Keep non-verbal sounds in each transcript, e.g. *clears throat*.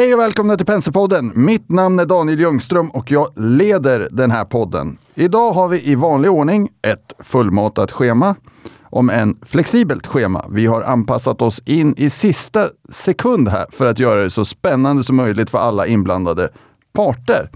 Hej och välkomna till Penselpodden. Mitt namn är Daniel Ljungström och jag leder den här podden. Idag har vi i vanlig ordning ett fullmatat schema, om en flexibelt schema. Vi har anpassat oss in i sista sekund här för att göra det så spännande som möjligt för alla inblandade parter.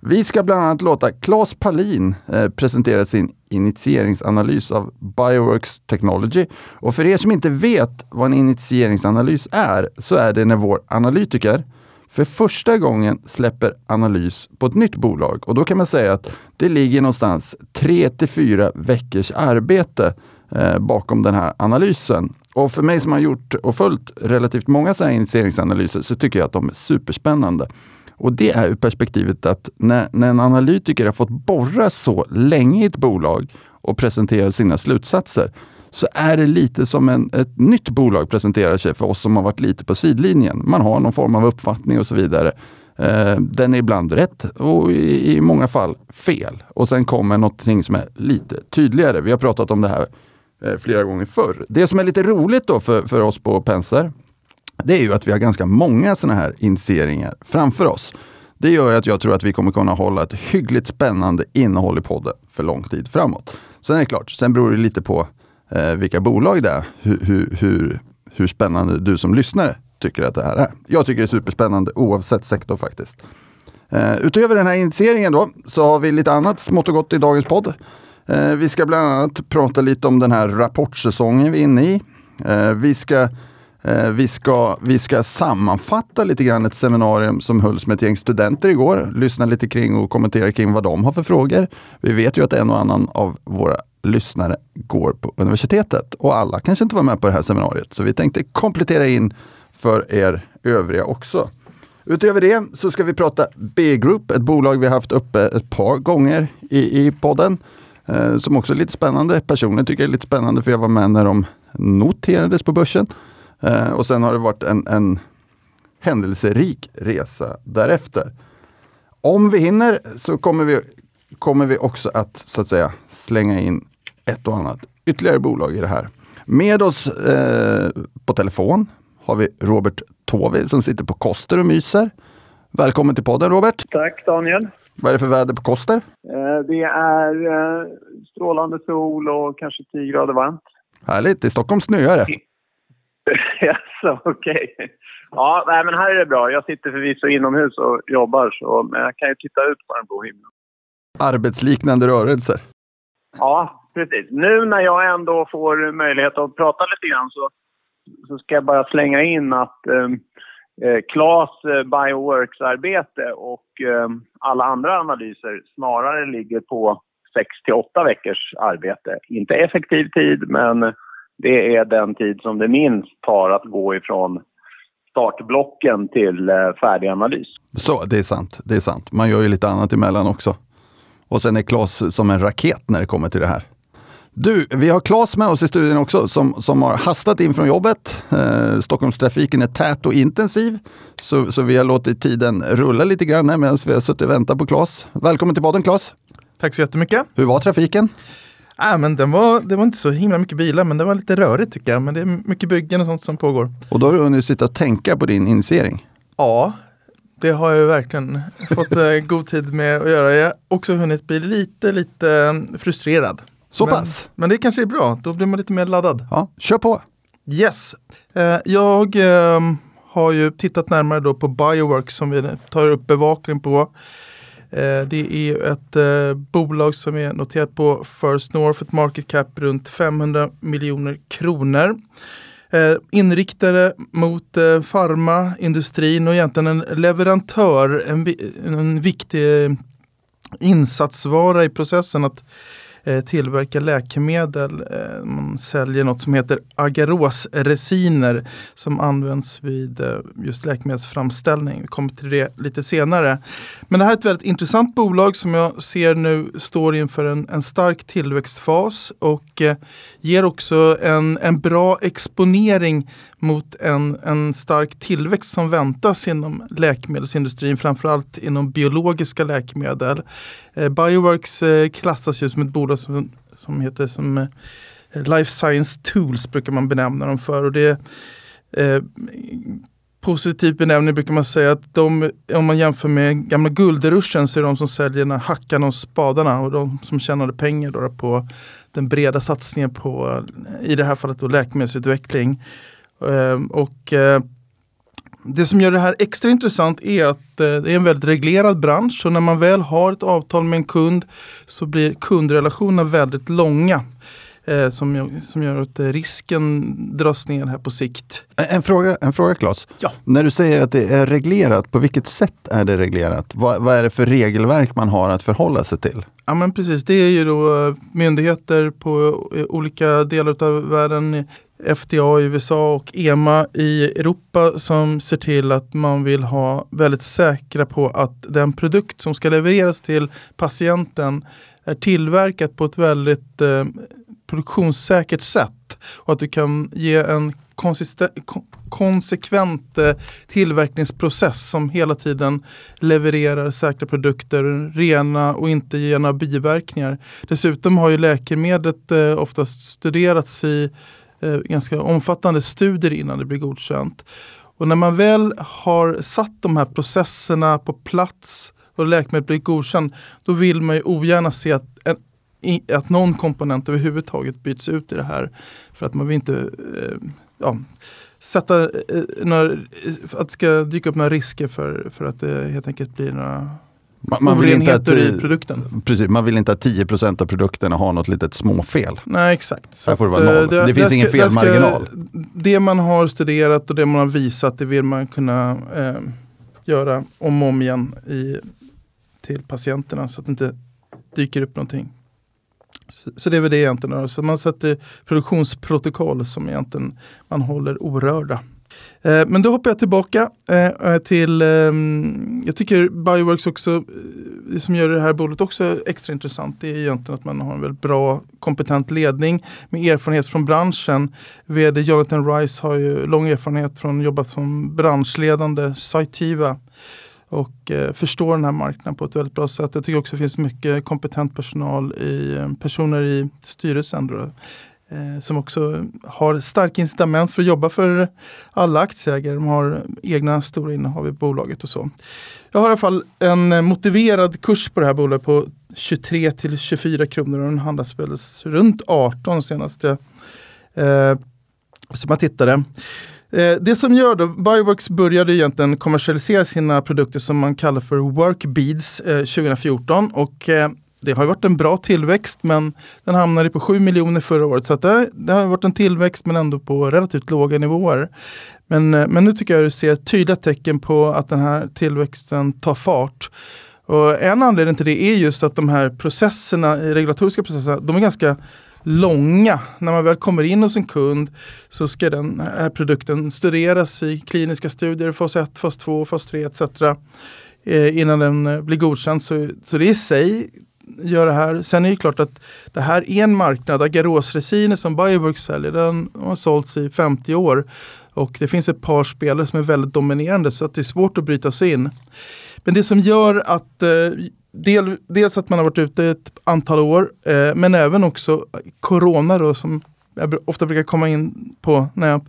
Vi ska bland annat låta Claes Palin eh, presentera sin initieringsanalys av Bioworks Technology. Och för er som inte vet vad en initieringsanalys är, så är det när vår analytiker för första gången släpper analys på ett nytt bolag. Och då kan man säga att det ligger någonstans tre till fyra veckors arbete eh, bakom den här analysen. Och för mig som har gjort och följt relativt många sådana initieringsanalyser så tycker jag att de är superspännande. Och det är ur perspektivet att när, när en analytiker har fått borra så länge i ett bolag och presentera sina slutsatser så är det lite som en, ett nytt bolag presenterar sig för oss som har varit lite på sidlinjen. Man har någon form av uppfattning och så vidare. Eh, den är ibland rätt och i, i många fall fel. Och sen kommer någonting som är lite tydligare. Vi har pratat om det här eh, flera gånger förr. Det som är lite roligt då för, för oss på Penser, det är ju att vi har ganska många sådana här initieringar framför oss. Det gör att jag tror att vi kommer kunna hålla ett hyggligt spännande innehåll i podden för lång tid framåt. Sen är det klart, sen beror det lite på eh, vilka bolag det är, hur, hur, hur, hur spännande du som lyssnare tycker att det här är. Jag tycker det är superspännande oavsett sektor faktiskt. Eh, utöver den här initieringen då, så har vi lite annat smått och gott i dagens podd. Eh, vi ska bland annat prata lite om den här rapportsäsongen vi är inne i. Eh, vi ska Eh, vi ska, vi ska sammanfatta lite grann ett seminarium som hölls med ett gäng studenter igår. Lyssna lite kring och kommentera kring vad de har för frågor. Vi vet ju att en och annan av våra lyssnare går på universitetet och alla kanske inte var med på det här seminariet. Så vi tänkte komplettera in för er övriga också. Utöver det så ska vi prata B-Group, ett bolag vi haft uppe ett par gånger i, i podden. Eh, som också är lite spännande. Personligen tycker jag är lite spännande för jag var med när de noterades på börsen. Eh, och sen har det varit en, en händelserik resa därefter. Om vi hinner så kommer vi, kommer vi också att så att säga slänga in ett och annat ytterligare bolag i det här. Med oss eh, på telefon har vi Robert Tovi som sitter på Koster och myser. Välkommen till podden Robert! Tack Daniel! Vad är det för väder på Koster? Eh, det är eh, strålande sol och kanske 10 grader varmt. Härligt! I Stockholm snöar det. *laughs* Jaså, okej. Okay. Ja, nej, men här är det bra. Jag sitter förvisso inomhus och jobbar, så, men jag kan ju titta ut på den blå himlen. Arbetsliknande rörelser. Ja, precis. Nu när jag ändå får möjlighet att prata lite grann så, så ska jag bara slänga in att ehm, eh, Klas eh, Bioworks-arbete och eh, alla andra analyser snarare ligger på 6 till 8 veckors arbete. Inte effektiv tid, men det är den tid som det minst tar att gå ifrån startblocken till eh, färdig analys. Så, det är sant. Det är sant. Man gör ju lite annat emellan också. Och sen är Claes som en raket när det kommer till det här. Du, vi har Claes med oss i studion också som, som har hastat in från jobbet. Eh, Stockholmstrafiken är tät och intensiv. Så, så vi har låtit tiden rulla lite grann medan vi har suttit och väntat på Claes. Välkommen till podden Claes! Tack så jättemycket! Hur var trafiken? Äh, men den var, det var inte så himla mycket bilar, men det var lite rörigt tycker jag. Men det är mycket byggen och sånt som pågår. Och då har du hunnit sitta och tänka på din initiering? Ja, det har jag verkligen fått eh, *laughs* god tid med att göra. Jag har också hunnit bli lite, lite frustrerad. Så men, pass? Men det kanske är bra, då blir man lite mer laddad. Ja, kör på! Yes! Eh, jag eh, har ju tittat närmare då på Bioworks som vi tar upp bevakning på. Eh, det är ett eh, bolag som är noterat på First North, ett market cap runt 500 miljoner kronor. Inriktade mot eh, farmaindustrin och egentligen en leverantör, en, en viktig insatsvara i processen att Eh, tillverkar läkemedel. Eh, man säljer något som heter agarosresiner som används vid eh, just läkemedelsframställning. Vi kommer till det lite senare. Men det här är ett väldigt intressant bolag som jag ser nu står inför en, en stark tillväxtfas och eh, ger också en, en bra exponering mot en, en stark tillväxt som väntas inom läkemedelsindustrin, framförallt inom biologiska läkemedel. Eh, Bioworks eh, klassas ju som ett bolag som, som heter som, eh, Life Science Tools brukar man benämna dem för. Och det, eh, positiv benämning brukar man säga att de, om man jämför med gamla guldruschen så är de som säljer den hackarna och spadarna och de som tjänade pengar då på den breda satsningen på, i det här fallet då läkemedelsutveckling. Och eh, det som gör det här extra intressant är att eh, det är en väldigt reglerad bransch. Så när man väl har ett avtal med en kund så blir kundrelationerna väldigt långa. Eh, som, som gör att risken dras ner här på sikt. En fråga, en fråga Claes. Ja. När du säger att det är reglerat, på vilket sätt är det reglerat? Vad, vad är det för regelverk man har att förhålla sig till? Ja men precis, det är ju då myndigheter på olika delar av världen FDA i USA och EMA i Europa som ser till att man vill ha väldigt säkra på att den produkt som ska levereras till patienten är tillverkat på ett väldigt eh, produktionssäkert sätt och att du kan ge en konsekvent eh, tillverkningsprocess som hela tiden levererar säkra produkter, rena och inte ger några biverkningar. Dessutom har ju läkemedlet eh, oftast studerats i Eh, ganska omfattande studier innan det blir godkänt. Och när man väl har satt de här processerna på plats och läkemedlet blir godkänt, då vill man ju ogärna se att, en, att någon komponent överhuvudtaget byts ut i det här. För att man vill inte eh, ja, sätta eh, några, att det ska dyka upp några risker för, för att det helt enkelt blir några man, man vill inte att, i produkten. Precis, man vill inte att 10% av produkterna har något litet småfel. Nej exakt. Så får det vara noll. Det, det finns det ingen ska, felmarginal. Det man har studerat och det man har visat det vill man kunna eh, göra om och om igen i, till patienterna så att det inte dyker upp någonting. Så, så det är väl det egentligen. Så man sätter produktionsprotokoll som egentligen man håller orörda. Eh, men då hoppar jag tillbaka eh, eh, till, ehm, jag tycker Bioworks också, det som gör det här bolaget också extra intressant, det är egentligen att man har en väldigt bra kompetent ledning med erfarenhet från branschen. VD Jonathan Rice har ju lång erfarenhet från att jobba som branschledande Cytiva och eh, förstår den här marknaden på ett väldigt bra sätt. Jag tycker också det finns mycket kompetent personal i personer i styrelsen. Då, Eh, som också har starka incitament för att jobba för alla aktieägare. De har egna stora innehav i bolaget och så. Jag har i alla fall en motiverad kurs på det här bolaget på 23 till 24 kronor och den handlas väl runt 18 senaste eh, som jag tittade. Eh, det som gör då, Bioworks började egentligen kommersialisera sina produkter som man kallar för Workbeads eh, 2014 och eh, det har varit en bra tillväxt men den hamnade på 7 miljoner förra året. Så det, det, har varit en tillväxt men ändå på relativt låga nivåer. Men, eh, men nu tycker jag att du ser tydliga tecken på att den här tillväxten tar fart. Och en anledning till det är just att de här processerna, regulatoriska processerna, de är ganska långa. När man väl kommer in hos en kund så ska den här produkten studeras i kliniska studier, fas 1, fas 2, fas 3 etc. Eh, innan den eh, blir godkänd. Så, så det i sig gör det här. Sen är det klart att det här är en marknad. Agarosresiner som Bioworks säljer, den har sålts i 50 år. Och det finns ett par spelare som är väldigt dominerande så att det är svårt att bryta sig in. Men det som gör att eh, del, dels att man har varit ute ett antal år, eh, men även också corona då, som jag ofta brukar komma in på när jag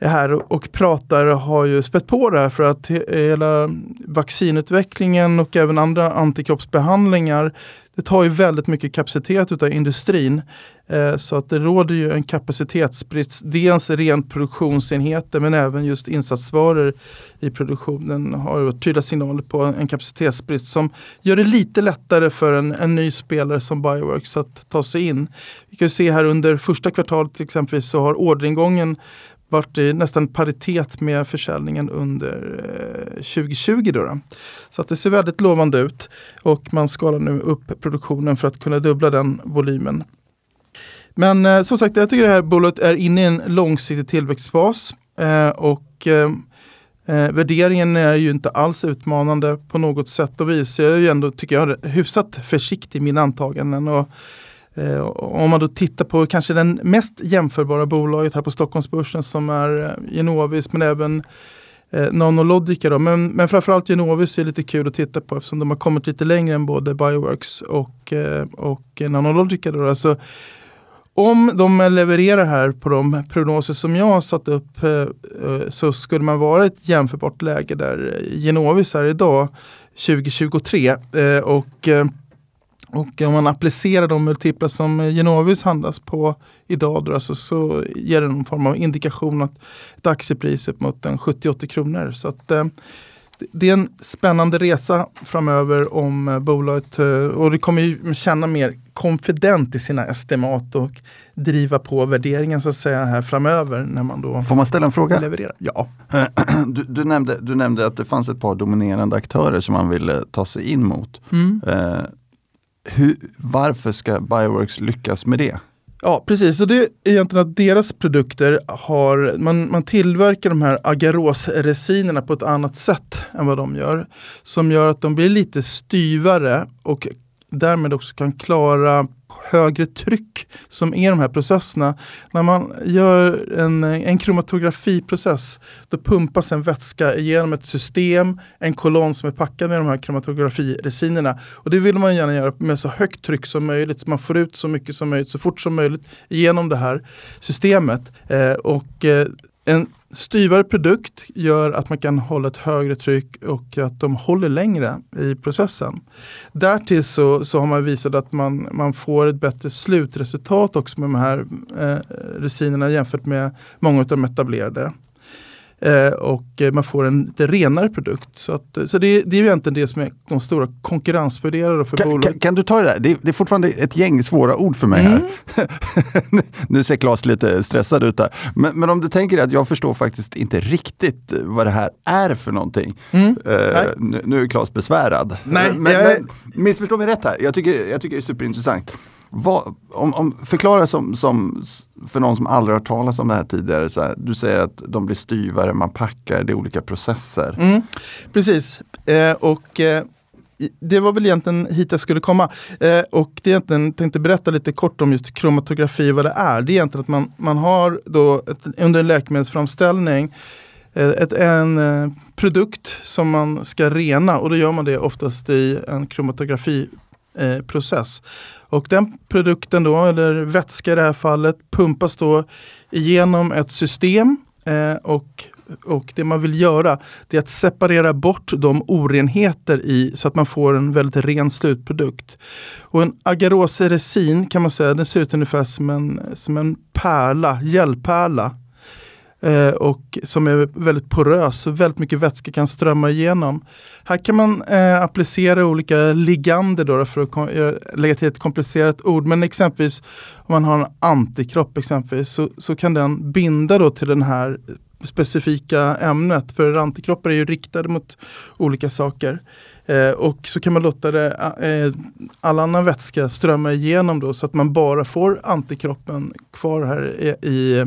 här och pratar har ju spett på det här för att hela vaccinutvecklingen och även andra antikroppsbehandlingar det tar ju väldigt mycket kapacitet utav industrin. Eh, så att det råder ju en kapacitetsbrist, dels rent produktionsenheter men även just insatsvaror i produktionen har ju tydliga signaler på en kapacitetsbrist som gör det lite lättare för en, en ny spelare som Bioworks att ta sig in. Vi kan se här under första kvartalet exempelvis så har orderingången varit i nästan paritet med försäljningen under eh, 2020. Då, då Så att det ser väldigt lovande ut och man skalar nu upp produktionen för att kunna dubbla den volymen. Men eh, som sagt, jag tycker det här bolaget är inne i en långsiktig tillväxtfas eh, och eh, eh, värderingen är ju inte alls utmanande på något sätt och vis. Jag är ju ändå, tycker jag, hyfsat försiktig i mina antaganden. Och, Eh, om man då tittar på kanske den mest jämförbara bolaget här på Stockholmsbörsen som är eh, Genovis men även eh, Nanologica. Då. Men, men framförallt Genovis är lite kul att titta på eftersom de har kommit lite längre än både Bioworks och, eh, och Nanologica. Då. Alltså, om de levererar här på de prognoser som jag har satt upp eh, eh så skulle man vara i ett jämförbart läge där Genovis är idag 2023. Eh, och, och om man applicerar de multiplar som Genovis handlas på idag då, alltså, så ger det någon form av indikation att ett aktiepris upp mot 70-80 kronor. Så att, det är en spännande resa framöver om bolaget och det kommer ju känna mer konfident i sina estimat och driva på värderingen så att säga här framöver när man då Får man ställa en fråga? Levererar. Ja. *clears throat* Du, du, nämnde, du nämnde att det fanns ett par dominerande aktörer som man ville ta sig in mot. Mm. Eh, hur, varför ska Bioworks lyckas med det? Ja precis, och det är egentligen att deras produkter har, man, man tillverkar de här agarosresinerna på ett annat sätt än vad de gör. Som gör att de blir lite styvare och därmed också kan klara högre tryck som är de här processerna. När man gör en, en kromatografiprocess då pumpas en vätska genom ett system, en kolonn som är packad med de här kromatografiresinerna. Och det vill man gärna göra med så högt tryck som möjligt så man får ut så mycket som möjligt så fort som möjligt genom det här systemet. Eh, och eh, en styvare produkt gör att man kan hålla ett högre tryck och att de håller längre i processen. Därtill så, så har man visat att man, man får ett bättre slutresultat också med de här eh, resinerna jämfört med många av de etablerade. Eh, och eh, man får en lite renare produkt. Så, att, så det, det är egentligen det som är de stora konkurrensfördelarna för kan, bolag. Kan, kan, du ta det där? Det, det, är fortfarande ett gäng svåra ord för mig mm. här. *laughs* nu ser Claes lite stressad ut där. Men, men, om du tänker att jag förstår faktiskt inte riktigt vad det här är för någonting. Mm. Uh, nu, nu, är Claes besvärad. Nej, men, jag... men missförstå mig rätt här. Jag tycker, jag tycker det är superintressant. Vad, om, om, förklara som, som, för någon som aldrig hört talas om det här tidigare. Så här, du säger att de blir styvare, man packar, det är olika processer. Mm, precis, eh, och eh, det var väl egentligen hit jag skulle komma. Eh, och det egentligen tänkte berätta lite kort om just kromatografi, vad det är. Det är egentligen att man, man har då ett, under en läkemedelsframställning eh, ett, en eh, produkt som man ska rena och då gör man det oftast i en kromatografi Eh, process. Och den produkten då, eller vätska i det här fallet, pumpas då igenom ett system eh, och och det man vill göra det är att separera bort de orenheter i så att man får en väldigt ren slutprodukt. Och en agaroseresin kan man säga, den ser ut ungefär som en, som en pärla, gelpärla. Eh, och som är väldigt porös, så väldigt mycket vätska kan strömma igenom. Här kan man eh, applicera olika ligander då, för att eh, lägga till ett komplicerat ord. Men exempelvis om man har en antikropp exempelvis så, så kan den binda då till den här specifika ämnet. För antikroppar är ju riktade mot olika saker. Eh, och så kan man låta det, eh, all annan vätska strömma igenom då så att man bara får antikroppen kvar här i, i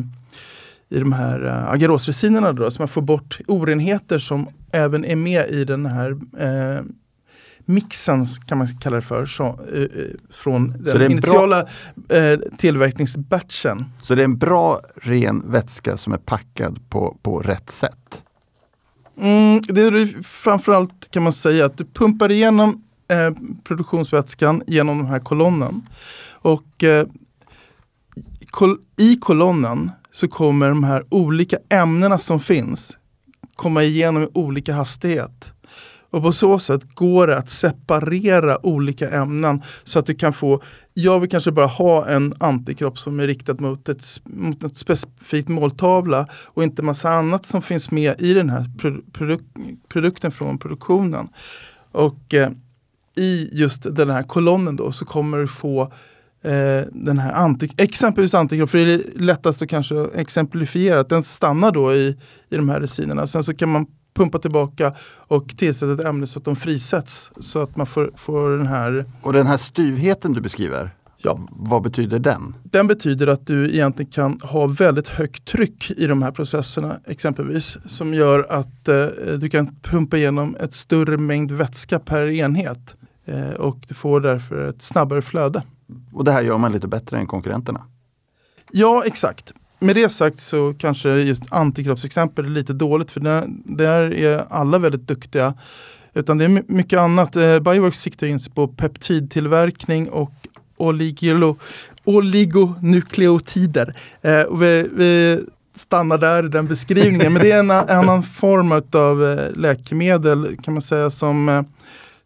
i de här uh, agarosresinerna då, så man får bort orenheter som även är med i den här uh, mixen kan man kalla det för, så, uh, från den initiala bra... tillverkningsbatchen. Så det är en bra ren vätska som är packad på, på rätt sätt? Mm, det är framförallt kan man säga att du pumpar igenom produktionsvätskan genom den här kolonnen. Och kol i kolonnen så kommer de här olika ämnena som finns komma igenom i olika hastighet. Och på så sätt går det att separera olika ämnen så att du kan få, jag vill kanske bara ha en antikropp som är riktad mot ett, mot ett specifikt måltavla och inte massa annat som finns med i den här produk produkten från produktionen. Och eh, i just den här kolonnen då så kommer du få eh, den här anti, exempelvis antikropp, för det är lättast att kanske exemplifiera, att den stannar då i, i de här resinerna. Sen så kan man pumpa tillbaka och tillsätta ett ämne så att de frisätts. Så att man får, får den här... Och den här styvheten du beskriver, Ja. Vad betyder den? Den betyder att du egentligen kan ha väldigt högt tryck i de här processerna exempelvis. Som gör att eh, du kan pumpa igenom ett större mängd vätska per enhet. Eh, och du får därför ett snabbare flöde. Och det här gör man lite bättre än konkurrenterna? Ja, exakt. Med det sagt så kanske just antikroppsexempel är lite dåligt för där, där är alla väldigt duktiga. Utan det är mycket annat. Eh, Bioworks siktar in sig på peptidtillverkning och oligilo, oligonukleotider. Eh, vi, vi stannar där i den beskrivningen. Men det är en annan form av eh, läkemedel kan man säga som, eh,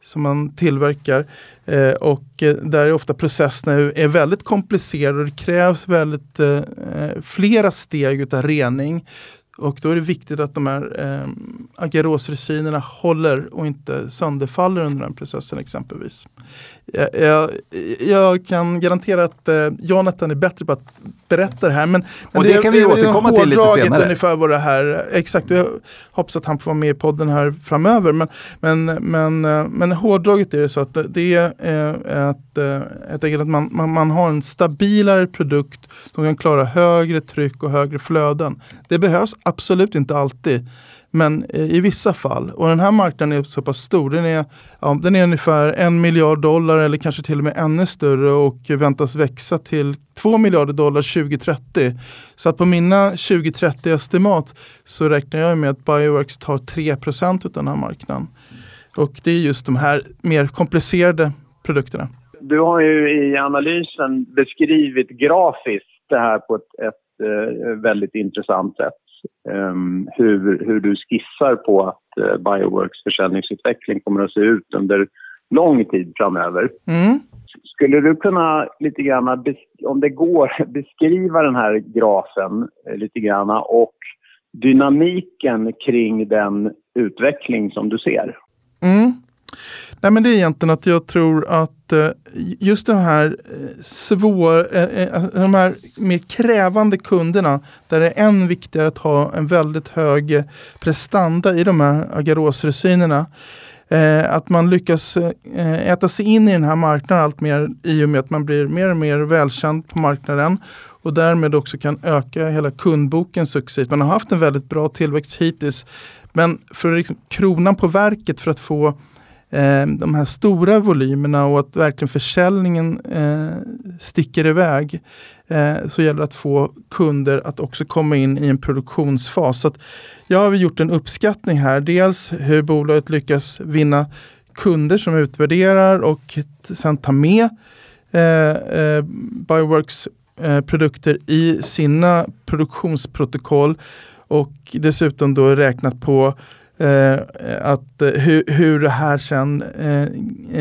som man tillverkar. Eh, och eh, där är ofta processerna är väldigt komplicerade och det krävs väldigt eh, eh flera steg av rening. Och då är det viktigt att de här eh, agarosresinerna håller och inte sönderfaller under den processen exempelvis. Jag, jag, kan garantera att eh, Jonathan är bättre på att berätta det här. Men, men och det, det kan vi återkomma till lite senare. ungefär vad det här, exakt, jag hoppas att han får vara med i podden här framöver. Men, men, men, eh, men hårdraget är det så att det är eh, att, eh, att man, man, man har en stabilare produkt som kan klara högre tryck och högre flöden. Det behövs absolut inte alltid. Men i vissa fall, och den här marknaden är så pass stor, den är, ja, den är ungefär en miljard dollar eller kanske till och med ännu större och väntas växa till 2 miljarder dollar 2030. Så att på mina 2030 estimat så räknar jag med att Bioworks tar 3% av den här marknaden. Och det är just de här mer komplicerade produkterna. Du har ju i analysen beskrivit grafiskt det här på ett, ett eh, väldigt intressant sätt. Um, hur, hur du skissar på att uh, Bioworks försäljningsutveckling kommer att se ut under lång tid framöver. Mm. Skulle du kunna lite grann, om det går, *laughs* beskriva den här grafen eh, lite grann och dynamiken kring den utveckling som du ser? Nej men det är egentligen att jag tror att eh, just de här eh, svår, eh, de här mer krävande kunderna där det är än viktigare att ha en väldigt hög prestanda i de här agarosresinerna. Att man lyckas äta sig in i den här marknaden allt mer i och med att man blir mer och mer välkänd på marknaden och därmed också kan öka hela kundboken successivt. Man har haft en väldigt bra tillväxt hittills. Men för liksom kronan på verket för att få eh, de här stora volymerna och att verkligen försäljningen eh, sticker iväg eh, så gäller det att få kunder att också komma in i en produktionsfas. Så jag har gjort en uppskattning här. Dels hur bolaget lyckas vinna kunder som utvärderar och sen tar med eh, eh, Bioworks eh, produkter i sina produktionsprotokoll och dessutom då räknat på Eh, att, eh, hur, hur det här sen eh,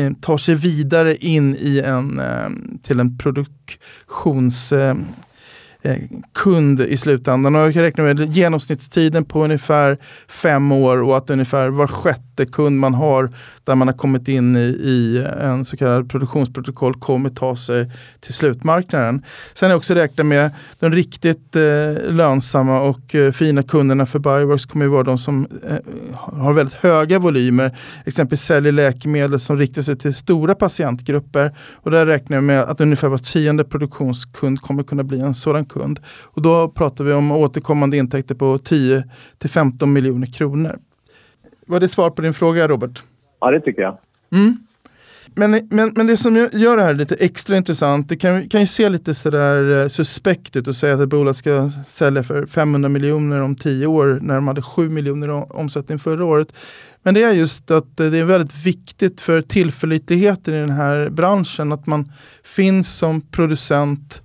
eh, tar sig vidare in i en, eh, till en produktions Eh, Eh, kund i slutändan. Och jag räknar med genomsnittstiden på ungefär fem år och att ungefär var sjätte kund man har där man har kommit in i, i en så kallad produktionsprotokoll kommer ta sig till slutmarknaden. Sen har jag också räknat med de riktigt eh, lönsamma och eh, fina kunderna för Bioworks kommer vara de som eh, har väldigt höga volymer. Exempelvis säljer läkemedel som riktar sig till stora patientgrupper. Och där räknar jag med att ungefär var tionde produktionskund kommer kunna bli en sådan kund. Och då pratar vi om återkommande intäkter på 10 till 15 miljoner kronor. Var det svar på din fråga Robert? Ja, det tycker jag. Mm. Men, men, men det som gör det här lite extra intressant, det kan, kan ju se lite sådär eh, suspekt ut att säga att ett bolag ska sälja för 500 miljoner om 10 år när de hade 7 miljoner omsättning förra året. Men det är just att det är väldigt viktigt för tillförlitligheten i den här branschen att man finns som producent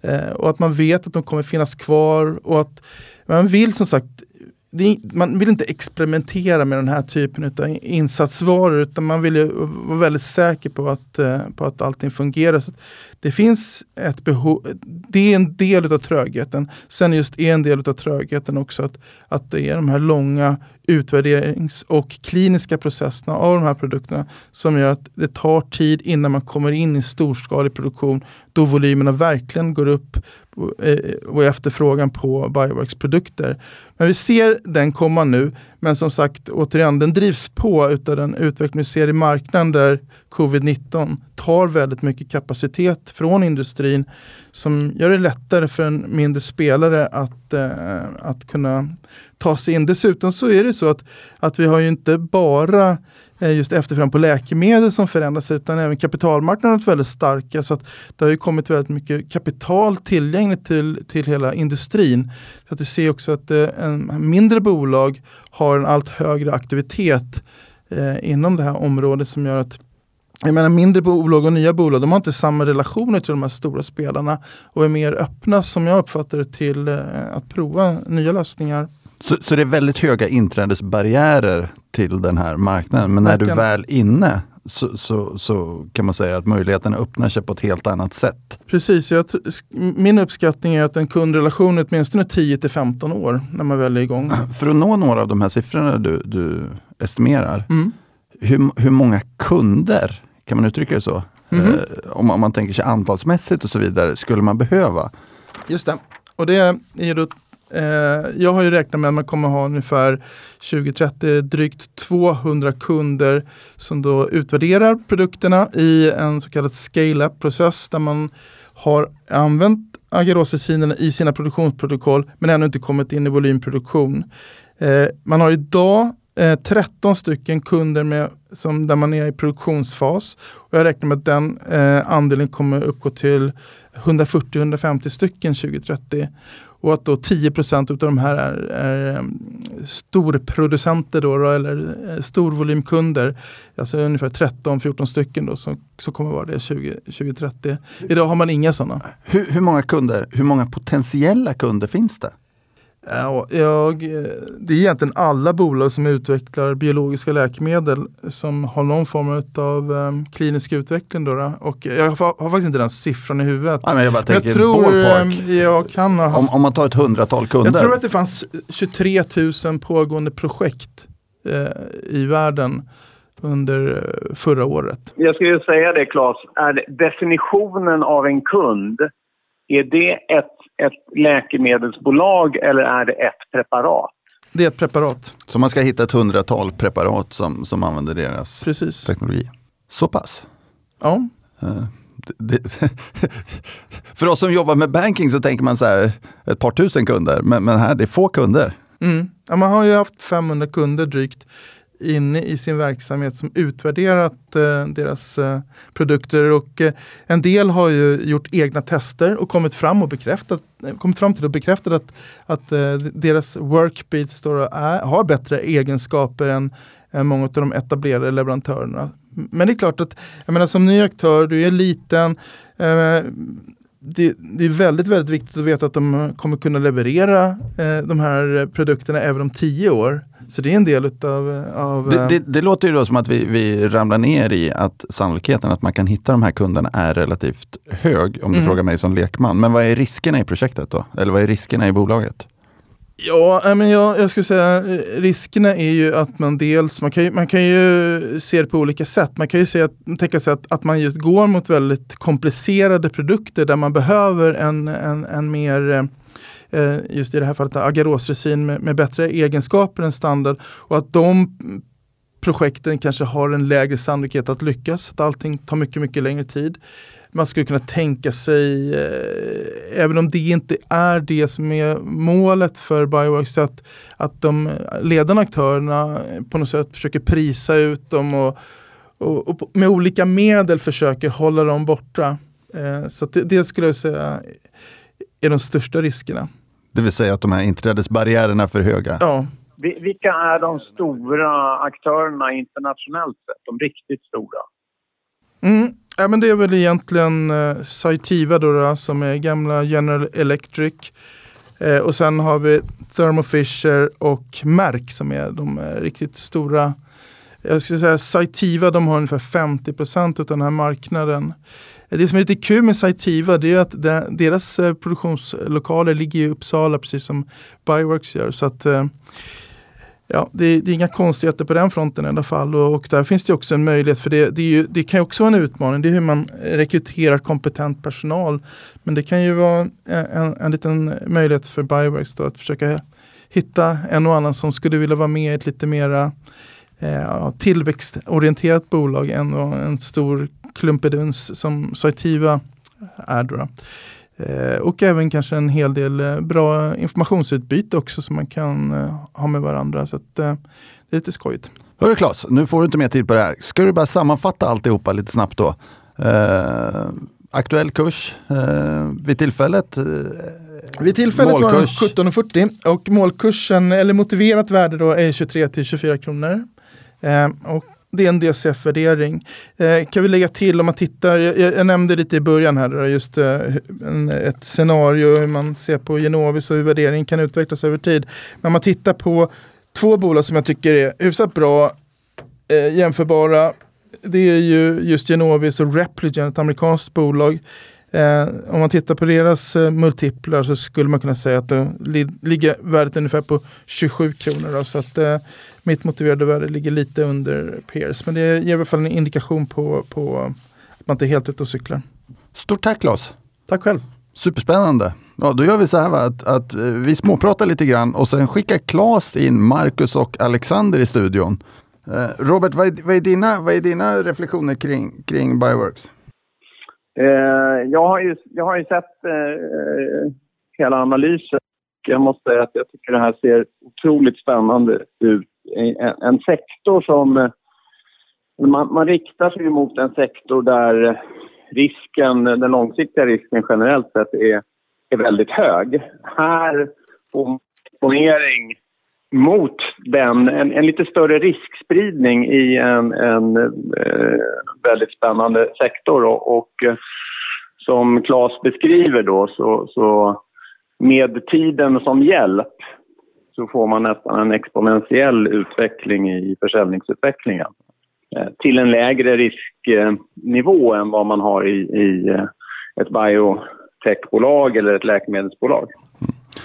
Eh, och att man vet att de kommer finnas kvar och att man vill som sagt man vill inte experimentera med den här typen av insatsvaror utan man vill vara väldigt säker på att, eh, på att allting fungerar. Så det finns ett behov, det är en del av trögheten. Sen just är en del av trögheten också att, att det är de här långa utvärderings och kliniska processerna av de här produkterna som gör att det tar tid innan man kommer in i storskalig produktion då volymerna verkligen går upp eh, och efterfrågan på Bioworks produkter. Men vi ser den komma nu, men som sagt återigen, den drivs på utav den utveckling vi ser i marknaden där covid-19 tar väldigt mycket kapacitet från industrin som gör det lättare för en mindre spelare att, eh, att kunna ta sig in. Dessutom så är det så att, att vi har ju inte bara Eh, just efterfrågan på läkemedel som förändras utan även kapitalmarknaden har varit väldigt starka. Så att det har ju kommit väldigt mycket kapital tillgängligt till, till hela industrin. Så att vi ser också att eh, en mindre bolag har en allt högre aktivitet eh, inom det här området som gör att jag menar mindre bolag och nya bolag, de har inte samma relationer till de här stora spelarna och är mer öppna som jag uppfattar det till eh, att prova nya lösningar. Så, så det är väldigt höga inträdesbarriärer till den här marknaden. Men när du väl inne så, så, så kan man säga att möjligheterna öppnar sig på ett helt annat sätt. Precis, jag, min uppskattning är att en kundrelation är åtminstone 10 till 15 år när man väl är igång. *clears throat* För att nå några av de här siffrorna du, du estimerar, Mm. hur, hur många kunder, kan man uttrycka det så? Mhm. Eh, om, man- om man tänker sig antalsmässigt och så vidare, skulle man behöva? Just det. Och det är ju då, Eh, jag har ju räknat med att man kommer ha ungefär 2030 drygt 200 kunder som då utvärderar produkterna i en så kallad scale-up-process där man har använt agarosicinerna i sina produktionsprotokoll men ännu inte kommit in i volymproduktion. Eh, man har idag eh, 13 stycken kunder med, som, där man är i produktionsfas. Och jag räknar med att den eh, andelen kommer uppgå till 140-150 stycken 2030. Och att då 10 procent av de här är, är eh, storproducenter då, då, eller eh, storvolymkunder. Alltså ungefär 13-14 stycken då, som, som kommer vara det 20, 2030. Idag har man inga sådana. Hur, hur många kunder, hur många potentiella kunder finns det? Ja, jag, eh, det är egentligen alla bolag som utvecklar biologiska läkemedel som har någon form av um, klinisk utveckling. Då, då. Och jag har, har faktiskt inte den siffran i huvudet. Ja, men jag bara Men jag tänker tror eh, jag kan ha Om, om man tar ett hundratal kunder. Jag tror att det fanns 23 000 pågående projekt eh, i världen under eh, förra året. Jag skulle ju säga det, Claes. Är definitionen av en kund, är det ett, ett läkemedelsbolag eller är det ett preparat? Det är ett preparat, Så man ska hitta ett hundratal preparat som, som använder deras precis. teknologi. Så pass. Ja. Eh, det, det, *laughs* för oss som jobbar med banking så tänker man så här, ett par tusen kunder, men, men här det är få kunder. Mm. Ja, man har ju haft 500 kunder drygt inne i sin verksamhet som utvärderat eh, deras eh, produkter och eh, en del har ju gjort egna tester och kommit fram och bekräftat eh, kommit fram till och bekräftat att, att eh, deras workbeats då är, har bättre egenskaper än, än många av de etablerade leverantörerna. Men det är klart att jag menar, som ny aktör, du är liten, eh, det, det är väldigt, väldigt viktigt att veta att de kommer kunna leverera eh, de här produkterna även om tio år. Så det är en del utav, av... Det, eh, det, det låter ju då som att vi, vi ramlar ner i att sannolikheten att man kan hitta de här kunderna är relativt hög, om du Mm. frågar mig som lekman. Men vad är riskerna i projektet då? Eller vad är riskerna i bolaget? Ja, nej, men jag, jag skulle säga eh, riskerna är ju att man dels, man kan ju, man kan ju se det på olika sätt. Man kan ju se att, tänka sig att, att man just går mot väldigt komplicerade produkter där man behöver en, en, en mer eh, eh, Eh, just i det här fallet agarosresin med, med bättre egenskaper än standard och att de projekten kanske har en lägre sannolikhet att lyckas, att allting tar mycket, mycket längre tid. Man skulle kunna tänka sig, eh, även om det inte är det som är målet för Bioworks, att, att de ledande aktörerna på något sätt försöker prisa ut dem och, och, och med olika medel försöker hålla dem borta. Eh, så det, det skulle jag säga är de största riskerna. Det vill säga att de här inträdesbarriärerna är för höga. Ja, Vi- Vilka är de stora aktörerna internationellt sett? De riktigt stora? Mm. Ja, men det är väl egentligen eh, Cytiva då, då, som är gamla General Electric. Eh, och sen har vi Thermo Fisher och Merck som är de eh, riktigt stora. Jag skulle säga Cytiva de har ungefär 50% av den här marknaden. Det som är lite kul med Cytiva det är att de, deras eh, produktionslokaler ligger i Uppsala precis som Bioworks gör. Så att eh, Ja, det är, det är inga konstigheter på den fronten i alla fall. Och, och där finns det också en möjlighet, för det, det, är ju, det kan också vara en utmaning. Det är hur man rekryterar kompetent personal. Men det kan ju vara en, en, en liten möjlighet för Bioworks då, att försöka hitta en och annan som skulle vilja vara med i ett lite mera eh, tillväxtorienterat bolag än en stor klumpeduns som Cytiva är. Då. Eh, och även kanske en hel del eh, bra informationsutbyte också som man kan eh, ha med varandra. Så att, det är lite skojigt. Hörru Claes, nu får du inte mer tid på det här. Ska du bara sammanfatta alltihopa lite snabbt då? Eh, aktuell kurs eh, vid tillfället? Eh, Vid tillfället var den målkurs. 17,40 och målkursen, eller motiverat värde då, är 23 till 24 kronor. Eh, och det är en DCF-värdering. Eh, kan vi lägga till om man tittar, jag, jag nämnde lite i början här, eh, just eh, en, ett scenario hur man ser på Genovis och hur värderingen kan utvecklas över tid. Men om man tittar på två bolag som jag tycker är hyfsat bra, eh, jämförbara. Det är ju just Genovis och Repligen, ett amerikanskt bolag. Eh, om man tittar på deras eh, multiplar så skulle man kunna säga att det li ligger värdet ungefär på 27 kronor. Då, så att eh, mitt motiverade värde ligger lite under Peers. Men det ger i alla fall en indikation på, på att man inte är helt ute och cyklar. Stort tack Claes! Tack själv! Superspännande! Ja, då gör vi så här va, att, att eh, vi småpratar lite grann och sen skickar Claes in Marcus och Alexander i studion. Eh, Robert, vad är, vad, är dina, vad är dina reflektioner kring, kring Bioworks? Eh, jag, har ju, jag har ju sett eh, hela analysen. Jag måste säga att jag tycker det här ser otroligt spännande ut. En, en sektor som... Eh, man, man riktar sig mot en sektor där risken, den långsiktiga risken generellt sett är, är väldigt hög. Här får man exponering mot den, en, en, lite större riskspridning i en, en eh, väldigt spännande sektor. Och, och eh, som Claes beskriver då så, så med tiden som hjälp så får man nästan en exponentiell utveckling i försäljningsutvecklingen eh, till en lägre risknivå än vad man har i, i eh, ett biotechbolag eller ett läkemedelsbolag.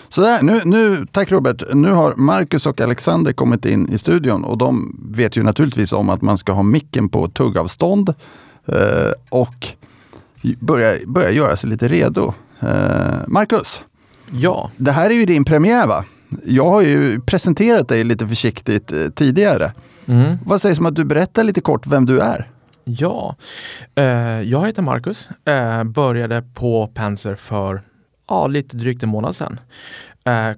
Sådär, nu, nu, tack Robert. Nu har Marcus och Alexander kommit in i studion och de vet ju naturligtvis om att man ska ha micken på tuggavstånd eh, och börja, börja göra sig lite redo. Eh, Marcus, ja. det här är ju din premiär va? Jag har ju presenterat dig lite försiktigt eh, tidigare. Mm. Vad sägs om att du berättar lite kort vem du är? Ja, eh, jag heter Marcus, eh, började på Penser för ja, lite drygt en månad sedan.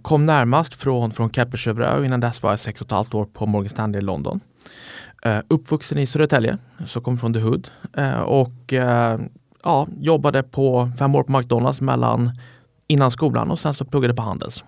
Kom närmast från, från Kepler och innan dess var jag sex och ett halvt år på Morgan Stanley i London. Uppvuxen i Södertälje, så kom från The Hood och ja, jobbade på fem år på McDonalds mellan innan skolan och sen så pluggade på Handels.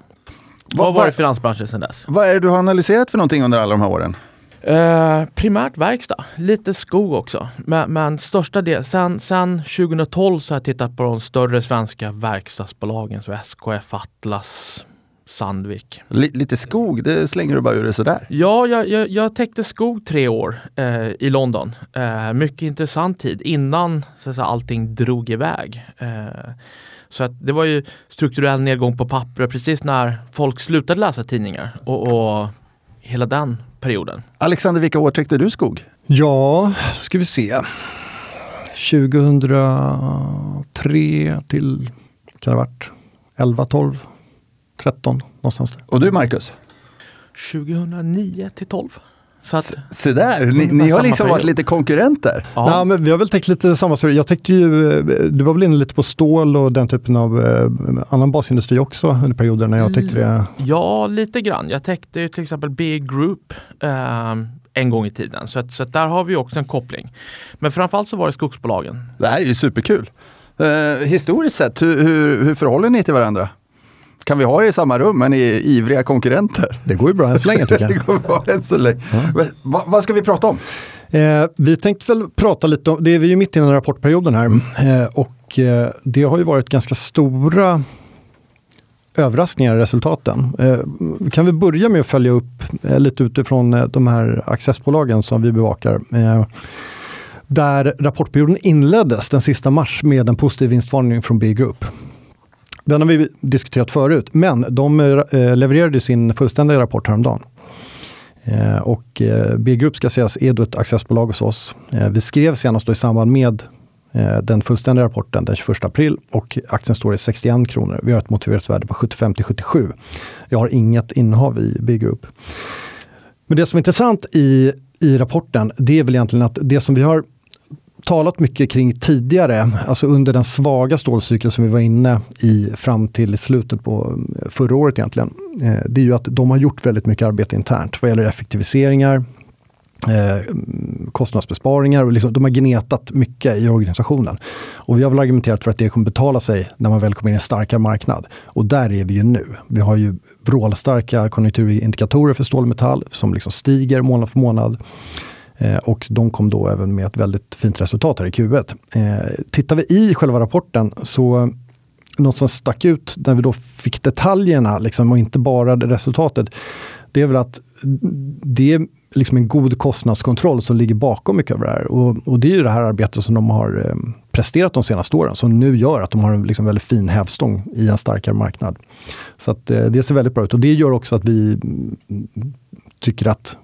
Vad var i finansbranschen sedan dess. Vad är det du har analyserat för någonting under alla de här åren? Eh, primärt verkstad, lite skog också. Men, men största del, sen, sen 2012 så har jag tittat på de större svenska verkstadsbolagen, så SKF, Atlas, Sandvik. L lite skog, det slänger du bara ur det sådär? Ja, jag, jag, jag täckte skog tre år eh, i London. Eh, mycket intressant tid innan så att säga, allting drog iväg. Eh, så att det var ju strukturell nedgång på papper precis när folk slutade läsa tidningar och, och hela den perioden. Alexander, vilka år täckte du skog? Ja, ska vi se. 2003 till, kan det ha varit 11, 12, 13 någonstans där. Och du Marcus? 2009 till 12. Så att, se där, ni, ni har liksom varit lite konkurrenter. Ja. ja. men vi har väl täckt lite samma sak. Jag täckte ju, du var väl inne lite på stål och den typen av eh, annan basindustri också under perioder när jag täckte det? Ja, lite grann. Jag täckte ju till exempel B Group eh, en gång i tiden. Så, att, så att där har vi också en koppling. Men framförallt så var det skogsbolagen. Det här är ju superkul. Eh, historiskt sett, hur, hur, hur förhåller ni till varandra? Kan vi ha er i samma rum, men är ivriga konkurrenter? Det går ju bra än så länge tycker jag. *laughs* det går bra än så länge. Ja. Va, vad ska vi prata om? Eh, vi tänkte väl prata lite om, det är vi ju mitt i den rapportperioden här, eh, och eh, det har ju varit ganska stora överraskningar i resultaten. Eh, kan vi börja med att följa upp eh, lite utifrån eh, de här accessbolagen som vi bevakar. Där rapportperioden inleddes den sista mars med en positiv vinstvarning från B-Group. Den har vi diskuterat förut, men de eh, levererade sin fullständiga rapport häromdagen. Eh, och eh, B-Group ska sägas är då ett accessbolag hos oss. Vi skrev senast då i samband med den fullständiga rapporten den 21 april och aktien står i 61 kronor. Vi har ett motiverat värde på 75 till 77. Jag har inget innehav i B-Group. Men det som är intressant i, i rapporten, det är väl egentligen att det som vi har talat mycket kring tidigare, alltså under den svaga stålcykeln som vi var inne i fram till slutet på eh, förra året egentligen. Eh, det är ju att de har gjort väldigt mycket arbete internt vad gäller effektiviseringar, eh, kostnadsbesparingar och liksom, de har gnetat mycket i organisationen. Och vi har väl argumenterat för att det kommer betala sig när man väl kommer in i en starkare marknad. Och där är vi ju nu. Vi har ju vrålstarka konjunkturindikatorer för stål och metall som liksom stiger månad för månad. Eh, och de kom då även med ett väldigt fint resultat här i Q1. Eh, tittar vi i själva rapporten så något som stack ut när vi då fick detaljerna liksom, och inte bara resultatet. Det är väl att det är liksom en god kostnadskontroll som ligger bakom mycket av det här. Och, och det är ju det här arbetet som de har eh, presterat de senaste åren som nu gör att de har en liksom väldigt fin hävstång i en starkare marknad. Så att, eh, det ser väldigt bra ut och det gör också att vi mm, tycker att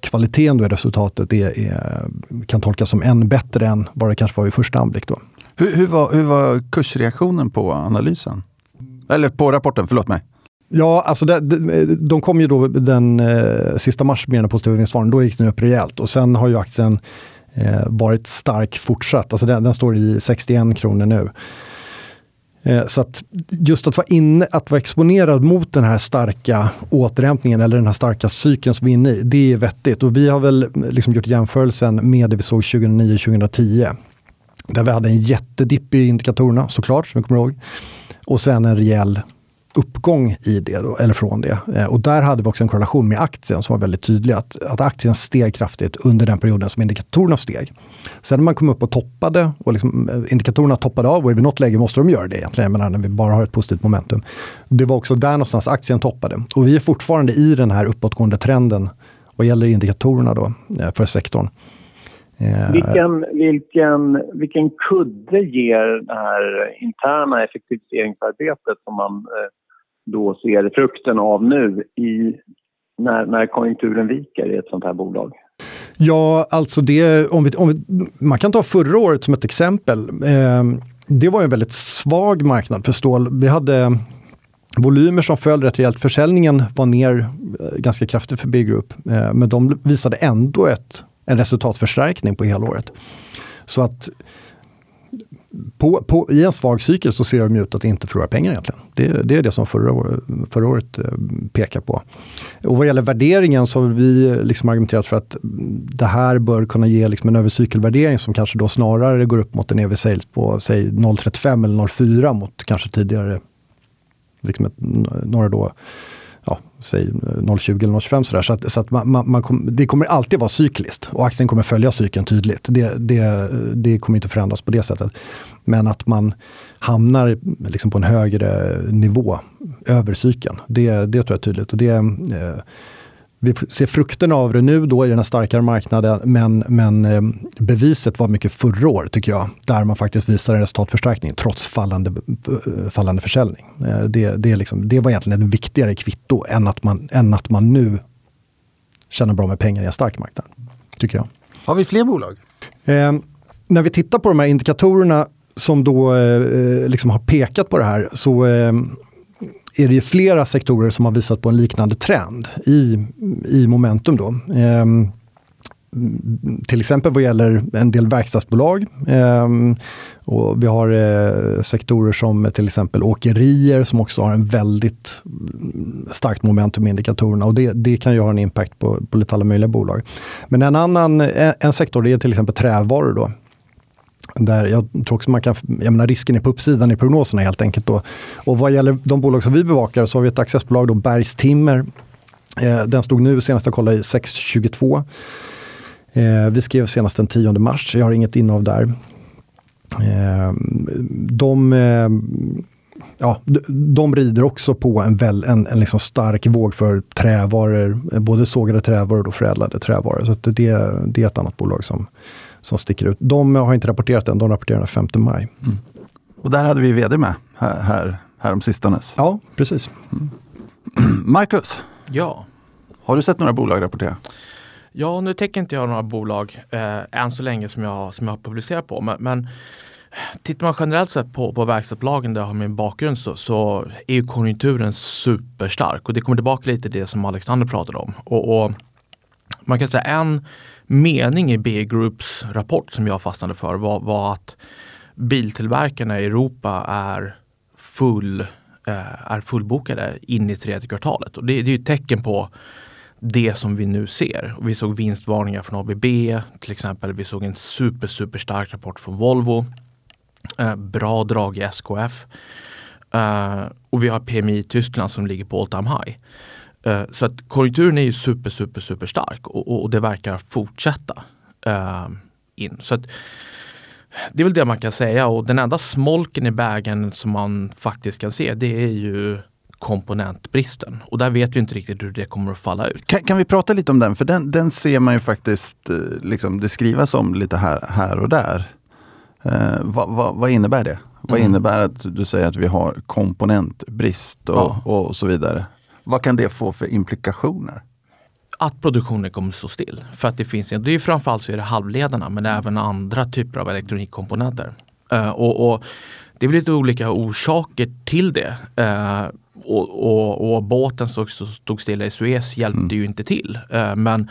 kvaliteten då i resultatet är, är, kan tolkas som än bättre än vad det kanske var vid första anblick. Då. Hur, hur, var, hur var kursreaktionen på analysen? Eller på rapporten, förlåt mig. Ja, alltså det, de, de kom ju då den eh, sista mars med den positiva vinstvarningen. Då gick den upp rejält och sen har ju aktien eh, varit stark fortsatt. Alltså den, den, står i 61 kronor nu. Eh, så att just att vara, inne, att vara exponerad mot den här starka återhämtningen eller den här starka cykeln som vi är inne i, det är vettigt. Och vi har väl mm, liksom gjort jämförelsen med det vi såg 2009-2010. Där vi hade en jättedipp i indikatorerna såklart, som vi kommer ihåg. Och sen en rejäl uppgång i det, då, eller från det. Eh, och där hade vi också en korrelation med aktien som var väldigt tydlig. Att, att aktien steg kraftigt under den perioden som indikatorerna steg. Sen när man kom upp och toppade och liksom, eh, indikatorerna toppade av och i något läge måste de göra det egentligen, jag menar, när vi bara har ett positivt momentum. Det var också där någonstans aktien toppade. Och vi är fortfarande i den här uppåtgående trenden vad gäller indikatorerna då, eh, för sektorn. Eh, vilken, vilken, vilken kudde ger det här interna effektiviseringsarbetet som man eh, då ser frukten av nu i, när, när konjunkturen viker i ett sånt här bolag? Ja, alltså det, om vi, om vi, man kan ta förra året som ett exempel. Eh, det var en väldigt svag marknad för stål. Vi hade volymer som föll rätt rejält. Försäljningen var ner eh, ganska kraftigt för Big Group, eh, men de visade ändå ett, en resultatförstärkning på helåret. Så att på, på, I en svag cykel så ser de ut att inte förlora pengar egentligen. Det, det är det som förra, förra året eh, pekar på. Och vad gäller värderingen så har vi liksom argumenterat för att det här bör kunna ge liksom en övercykelvärdering som kanske då snarare går upp mot en EV sales på säg 0,35 eller 0,4 mot kanske tidigare liksom ett, några då säg 0,20 eller 0,25 sådär. Så, att, så att man, man, man kom, det kommer alltid vara cykliskt och aktien kommer följa cykeln tydligt. Det, det, det kommer inte förändras på det sättet. Men att man hamnar liksom på en högre nivå över cykeln, det, det tror jag är tydligt. Och det, eh, vi ser frukterna av det nu då i den här starkare marknaden, men, men eh, beviset var mycket förra år tycker jag, där man faktiskt visar en resultatförstärkning trots fallande, eh, fallande försäljning. Eh, det, det, är liksom, det var egentligen ett viktigare kvitto än att, man, än att man nu tjänar bra med pengar i en stark marknad, tycker jag. Har vi fler bolag? Eh, när vi tittar på de här indikatorerna som då eh, liksom har pekat på det här så eh, är det ju flera sektorer som har visat på en liknande trend i, i momentum. Då. Eh, till exempel vad gäller en del verkstadsbolag. Eh, och vi har eh, sektorer som till exempel åkerier som också har en väldigt starkt momentum i indikatorerna och det, det kan ju ha en impact på, på lite alla möjliga bolag. Men en annan en sektor det är till exempel trävaror. Då. Där jag tror också man kan, jag menar risken är på uppsidan i prognoserna helt enkelt. Då. Och vad gäller de bolag som vi bevakar så har vi ett accessbolag, då, Bergs Timmer. Eh, den stod nu senast jag kollade i 6,22. Eh, vi skrev senast den 10 mars, jag har inget innehav där. Eh, de, eh, ja, de, de rider också på en, väl, en, en liksom stark våg för trävaror, både sågade trävaror och förädlade trävaror. Så det, det är ett annat bolag som, som sticker ut. De har inte rapporterat än, de rapporterar den 5 maj. Mm. Och där hade vi vd med här, här, här om sistanes. Ja, precis. Mm. *clears throat* Marcus, ja. har du sett några bolag rapportera? Ja, nu täcker inte jag några bolag eh, än så länge som jag, som jag har publicerat på. Men, men tittar man generellt sett på, på verkstadsbolagen där jag har min bakgrund så, så är ju konjunkturen superstark. Och det kommer tillbaka lite till det som Alexander pratade om. Och, och man kan säga en mening i B-Groups rapport som jag fastnade för var, var att biltillverkarna i Europa är, full, eh, är fullbokade in i tredje kvartalet. Och det, det är ett tecken på det som vi nu ser. Och vi såg vinstvarningar från ABB till exempel. Vi såg en super, super stark rapport från Volvo. Eh, bra drag i SKF. Eh, och vi har PMI i Tyskland som ligger på all time high. Eh, så att konjunkturen är ju super, super, super stark och, och det verkar fortsätta eh, in. Så att, det är väl det man kan säga och den enda smolken i bägen som man faktiskt kan se det är ju komponentbristen. Och där vet vi inte riktigt hur det kommer att falla ut. Kan, kan vi prata lite om den? För den, den ser man ju faktiskt, eh, liksom, det skrivas om lite här, här och där. Eh, vad, vad, vad, innebär det? Vad mm. innebär att du säger att vi har komponentbrist och, ja. och så vidare? Vad kan det få för implikationer? Att produktionen kommer stå still. För att det finns, det är framförallt så är det halvledarna men även andra typer av elektronikkomponenter. Uh, och, och, Det är lite olika orsaker till det. Uh, och, och, och, båten som stod stilla i Suez hjälpte mm. ju inte till. Uh, men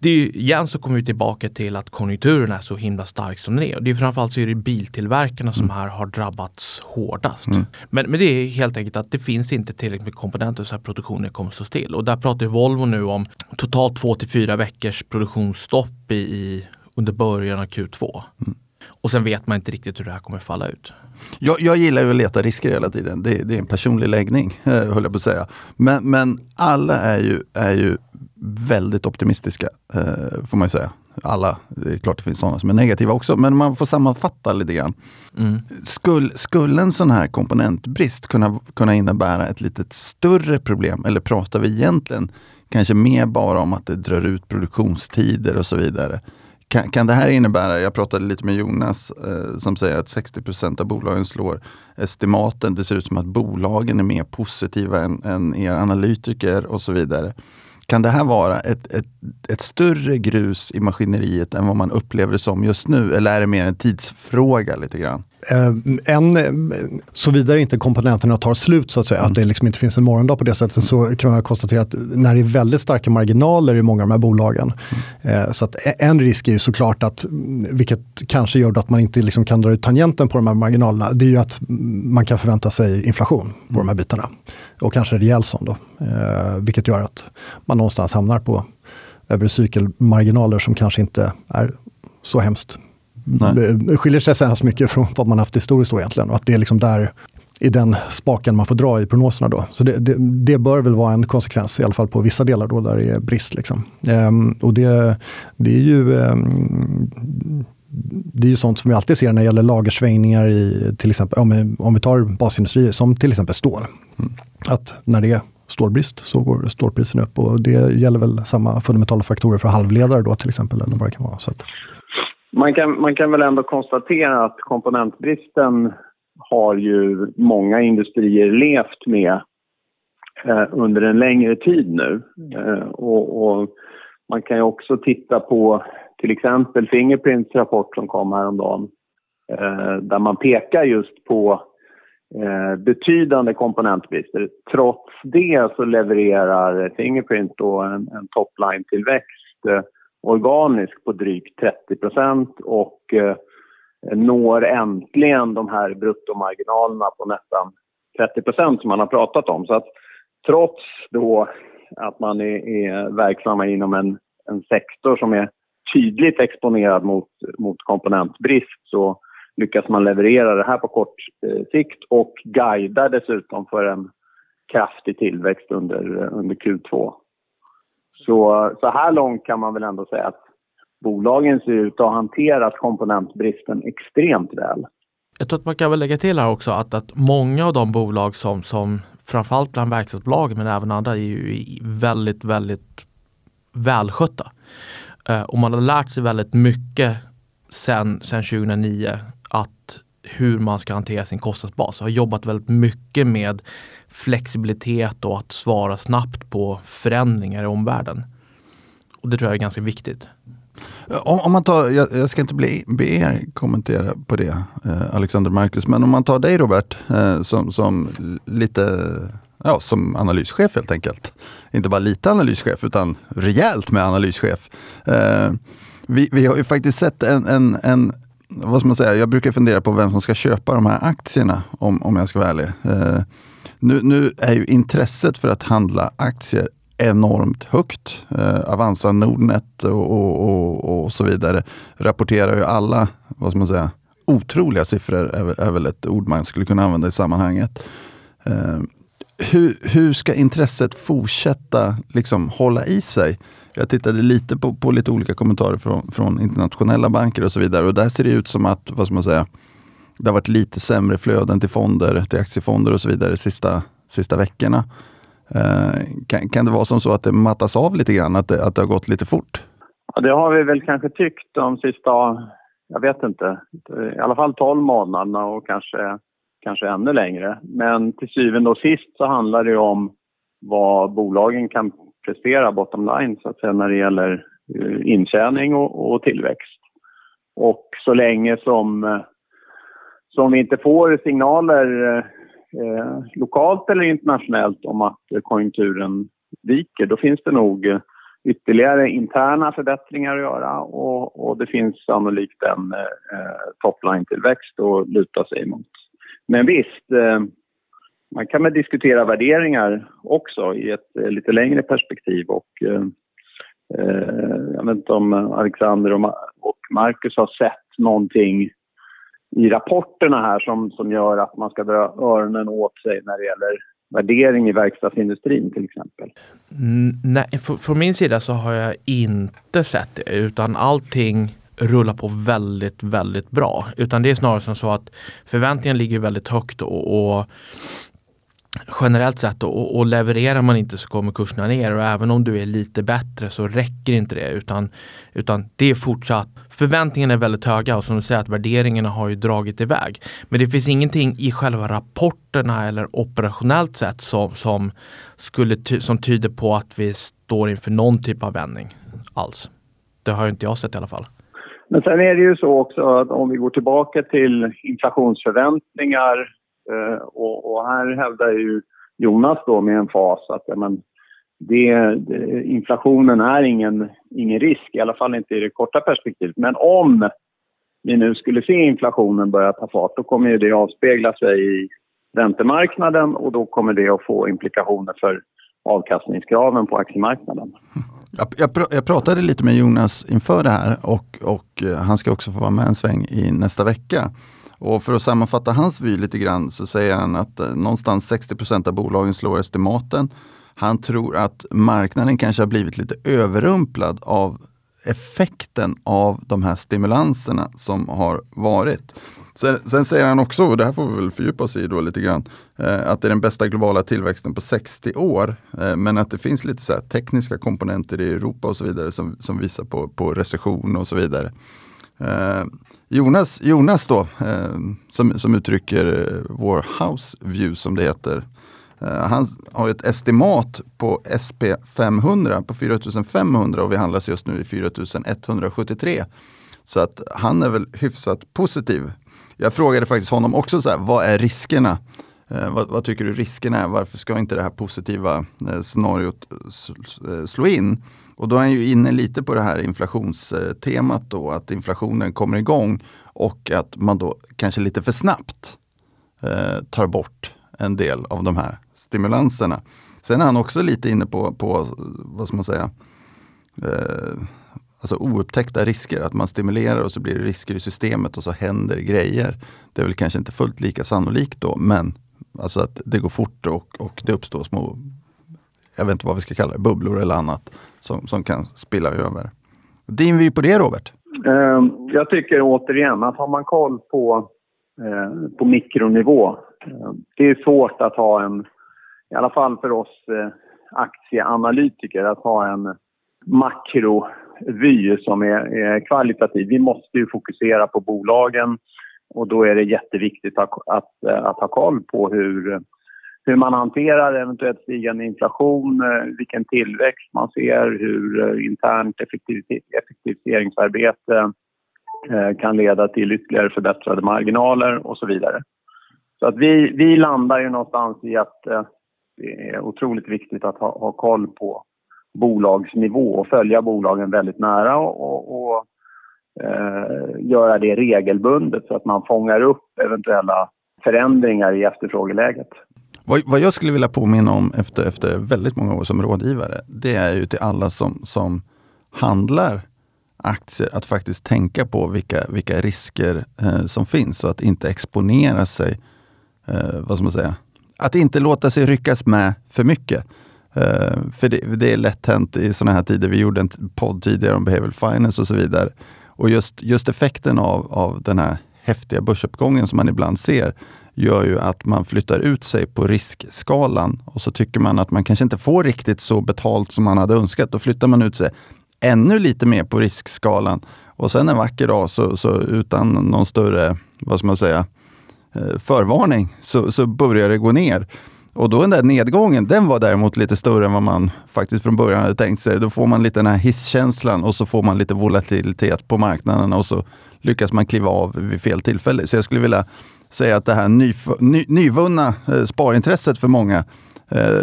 det är, igen så kommer vi tillbaka till att konjunkturen är så himla stark som den är. Och det är framförallt så är det biltillverkarna som mm. här har drabbats hårdast. Mm. Men, men det är helt enkelt att det finns inte tillräckligt med komponenter så att produktionen kommer att stå still. Och där pratar Volvo nu om totalt två till fyra veckors produktionsstopp i, i under början av Q2. Mm. Och sen vet man inte riktigt hur det här kommer falla ut. Jag, jag gillar ju att leta risker hela tiden. Det, det är en personlig läggning, höll jag på att säga. Men, men alla är ju, är ju väldigt optimistiska, eh, får man ju säga. Alla, det är klart det finns sådana som är negativa också, men man får sammanfatta lite grann. Mm. Skulle, skulle en sån här komponentbrist kunna, kunna innebära ett lite större problem? Eller pratar vi egentligen kanske mer bara om att det drar ut produktionstider och så vidare? Kan, kan det här innebära, jag pratade lite med Jonas eh, som säger att 60% av bolagen slår estimaten. Det ser ut som att bolagen är mer positiva än, än er analytiker och så vidare. Kan det här vara ett, ett, ett, större grus i maskineriet än vad man upplever det som just nu? Eller är det mer en tidsfråga lite grann? Eh, en, såvida inte komponenterna tar slut, så att säga, mm. att det liksom inte finns en morgondag på det sättet, mm. så kan man konstatera att när det är väldigt starka marginaler i många av de här bolagen, mm. eh, så att en risk är ju såklart att, vilket kanske gör att man inte liksom kan dra ut tangenten på de här marginalerna, det är ju att man kan förvänta sig inflation på de här bitarna. Och kanske rejäl sån då, eh, vilket gör att man någonstans hamnar på övre cykelmarginaler som kanske inte är så hemskt Nej. skiljer sig så hemskt mycket från vad man haft historiskt då egentligen. Och att det är liksom där i den spaken man får dra i prognoserna då. Så det, det, det, bör väl vara en konsekvens, i alla fall på vissa delar då där det är brist. Liksom. Um, och det, det är ju um, det är ju sånt som vi alltid ser när det gäller lagersvängningar i till exempel, om vi, om vi tar basindustrier som till exempel stål. Mm. Att när det är stålbrist så går stålprisen upp och det gäller väl samma fundamentala faktorer för halvledare då till exempel. Eller vad det kan vara. Så att, man kan, man kan väl ändå konstatera att komponentbristen har ju många industrier levt med eh, under en längre tid nu. Eh, och, och, man kan ju också titta på till exempel Fingerprints rapport som kom häromdagen eh, där man pekar just på eh, betydande komponentbrister. Trots det så levererar Fingerprint då en, en topline-tillväxt eh, organisk på drygt 30 procent och eh, når äntligen de här bruttomarginalerna på nästan 30 procent som man har pratat om. Så att trots då att man är, är verksamma inom en, en sektor som är tydligt exponerad mot, mot komponentbrist så lyckas man leverera det här på kort eh, sikt och guidar dessutom för en kraftig tillväxt under, under Q2. Så, så här långt kan man väl ändå säga att bolagen ser ut att ha hanterat komponentbristen extremt väl. Jag tror att man kan väl lägga till här också att, att många av de bolag som, som framförallt bland verkstadsbolag men även andra är ju väldigt, väldigt välskötta. Eh, och man har lärt sig väldigt mycket sen, sen 2009 att hur man ska hantera sin kostnadsbas. Jag har jobbat väldigt mycket med flexibilitet och att svara snabbt på förändringar i omvärlden. Och det tror jag är ganska viktigt. Om, om man tar, jag, jag, ska inte bli, be er kommentera på det, eh, Alexander Marcus, men om man tar dig Robert, eh, som, som lite ja, som analyschef helt enkelt. Inte bara lite analyschef, utan rejält med analyschef. Eh, vi, vi har ju faktiskt sett en, en, en vad ska man säga, jag brukar fundera på vem som ska köpa de här aktierna, om, om jag ska vara ärlig. Eh, nu, nu är ju intresset för att handla aktier enormt högt. Eh, Avanza, Nordnet och, och, och, och, så vidare rapporterar ju alla, vad ska man säga, otroliga siffror är, är väl ett ord man skulle kunna använda i sammanhanget. Eh, hur, hur ska intresset fortsätta liksom, hålla i sig? Jag tittade lite på, på lite olika kommentarer från, från internationella banker och så vidare och där ser det ut som att, vad ska man säga, det har varit lite sämre flöden till fonder, till aktiefonder och så vidare de sista, sista veckorna. Eh, kan, kan det vara som så att det mattas av lite grann, att det, att det har gått lite fort? Ja, det har vi väl kanske tyckt de sista, jag vet inte, i alla fall 12 månaderna och kanske, kanske ännu längre. Men till syvende och sist så handlar det om vad bolagen kan prestera bottom line så att säga när det gäller eh, intjäning och, och tillväxt. Och så länge som, eh, som vi inte får signaler eh, eh, lokalt eller internationellt om att konjunkturen viker, då finns det nog ytterligare interna förbättringar att göra och, och det finns sannolikt en eh, topline-tillväxt att luta sig mot. Men visst, eh, man kan väl diskutera värderingar också i ett eh, lite längre perspektiv och eh, eh, jag vet inte om Alexander och Marcus har sett någonting i rapporterna här som, som gör att man ska dra öronen åt sig när det gäller värdering i verkstadsindustrin till exempel? Mm, nej, från min sida så har jag inte sett det utan allting rullar på väldigt, väldigt bra. Utan det är snarare som så att förväntningen ligger väldigt högt och, och generellt sett och, och, levererar man inte så kommer kurserna ner och även om du är lite bättre så räcker inte det utan, utan det är fortsatt Förväntningarna är väldigt höga och som du säger att värderingarna har ju dragit iväg. Men det finns ingenting i själva rapporterna eller operationellt sett som, som, skulle ty som tyder på att vi står inför någon typ av vändning alls. Det har inte jag sett i alla fall. Men sen är det ju så också att om vi går tillbaka till inflationsförväntningar Eh, och, och, här hävdar ju Jonas då med en fas att men, det, det, inflationen är ingen, ingen risk, i alla fall inte i det korta perspektivet. Men om vi nu skulle se inflationen börja ta fart, då kommer det avspegla sig i räntemarknaden och då kommer det att få implikationer för avkastningskraven på aktiemarknaden. Jag, jag, jag, pratade lite med Jonas inför det här och, och eh, han ska också få vara med en sväng i nästa vecka. Och för att sammanfatta hans vy lite grann så säger han att eh, någonstans 60% av bolagen slår estimaten. Han tror att marknaden kanske har blivit lite överrumplad av effekten av de här stimulanserna som har varit. Sen, sen, säger han också, och det här får vi väl fördjupa oss i då lite grann, eh, att det är den bästa globala tillväxten på 60 år. Eh, men att det finns lite så tekniska komponenter i Europa och så vidare som, som visar på, på recession och så vidare. Eh, Jonas, Jonas då, eh, som, som uttrycker eh, vår house view som det heter, eh, han har ett estimat på SP500 på 4500 och vi handlas just nu i 4173. Så att han är väl hyfsat positiv. Jag frågade faktiskt honom också så här, vad är riskerna? Eh, vad, vad, tycker du riskerna är? Varför ska inte det här positiva eh, scenariot slå in? Och då är han ju inne lite på det här inflationstemat då, att inflationen kommer igång och att man då kanske lite för snabbt eh, tar bort en del av de här stimulanserna. Sen är han också lite inne på, på vad ska man säga, eh, alltså oupptäckta risker. Att man stimulerar och så blir det risker i systemet och så händer grejer. Det är väl kanske inte fullt lika sannolikt då, men alltså att det går fort och, och det uppstår små, jag vet inte vad vi ska kalla det, bubblor eller annat som, som kan spilla över. Din vy på det Robert? Ehm, jag tycker återigen att har man koll på, eh, på mikronivå. Eh, det är svårt att ha en i alla fall för oss eh, aktieanalytiker, att ha en makrovy som är, är kvalitativ. Vi måste ju fokusera på bolagen och då är det jätteviktigt att, att, att ha koll på hur, hur man hanterar eventuellt stigande inflation, eh, vilken tillväxt man ser, hur eh, internt effektiviseringsarbete eh, kan leda till ytterligare förbättrade marginaler och så vidare. Så att vi, vi landar ju någonstans i att det är otroligt viktigt att ha, ha koll på bolagsnivå och följa bolagen väldigt nära och, och, och eh, göra det regelbundet så att man fångar upp eventuella förändringar i efterfrågeläget. Vad, vad jag skulle vilja påminna om efter, efter väldigt många år som rådgivare, det är ju till alla som, som handlar aktier att faktiskt tänka på vilka, vilka risker eh, som finns och att inte exponera sig, eh, vad ska man säga, att inte låta sig ryckas med för mycket. Eh, för det, det, är lätt hänt i sådana här tider. Vi gjorde en podd tidigare om behavioral finance och så vidare. Och just, just effekten av, av den här häftiga börsuppgången som man ibland ser gör ju att man flyttar ut sig på riskskalan och så tycker man att man kanske inte får riktigt så betalt som man hade önskat. Då flyttar man ut sig ännu lite mer på riskskalan och sen en vacker dag så, så utan någon större, vad ska man säga, eh, förvarning så, så börjar det gå ner. Och då den där nedgången, den var däremot lite större än vad man faktiskt från början hade tänkt sig. Då får man lite den här hisskänslan och så får man lite volatilitet på marknaden och så lyckas man kliva av vid fel tillfälle. Så jag skulle vilja säga att det här ny, ny, nyvunna eh, sparintresset för många, eh,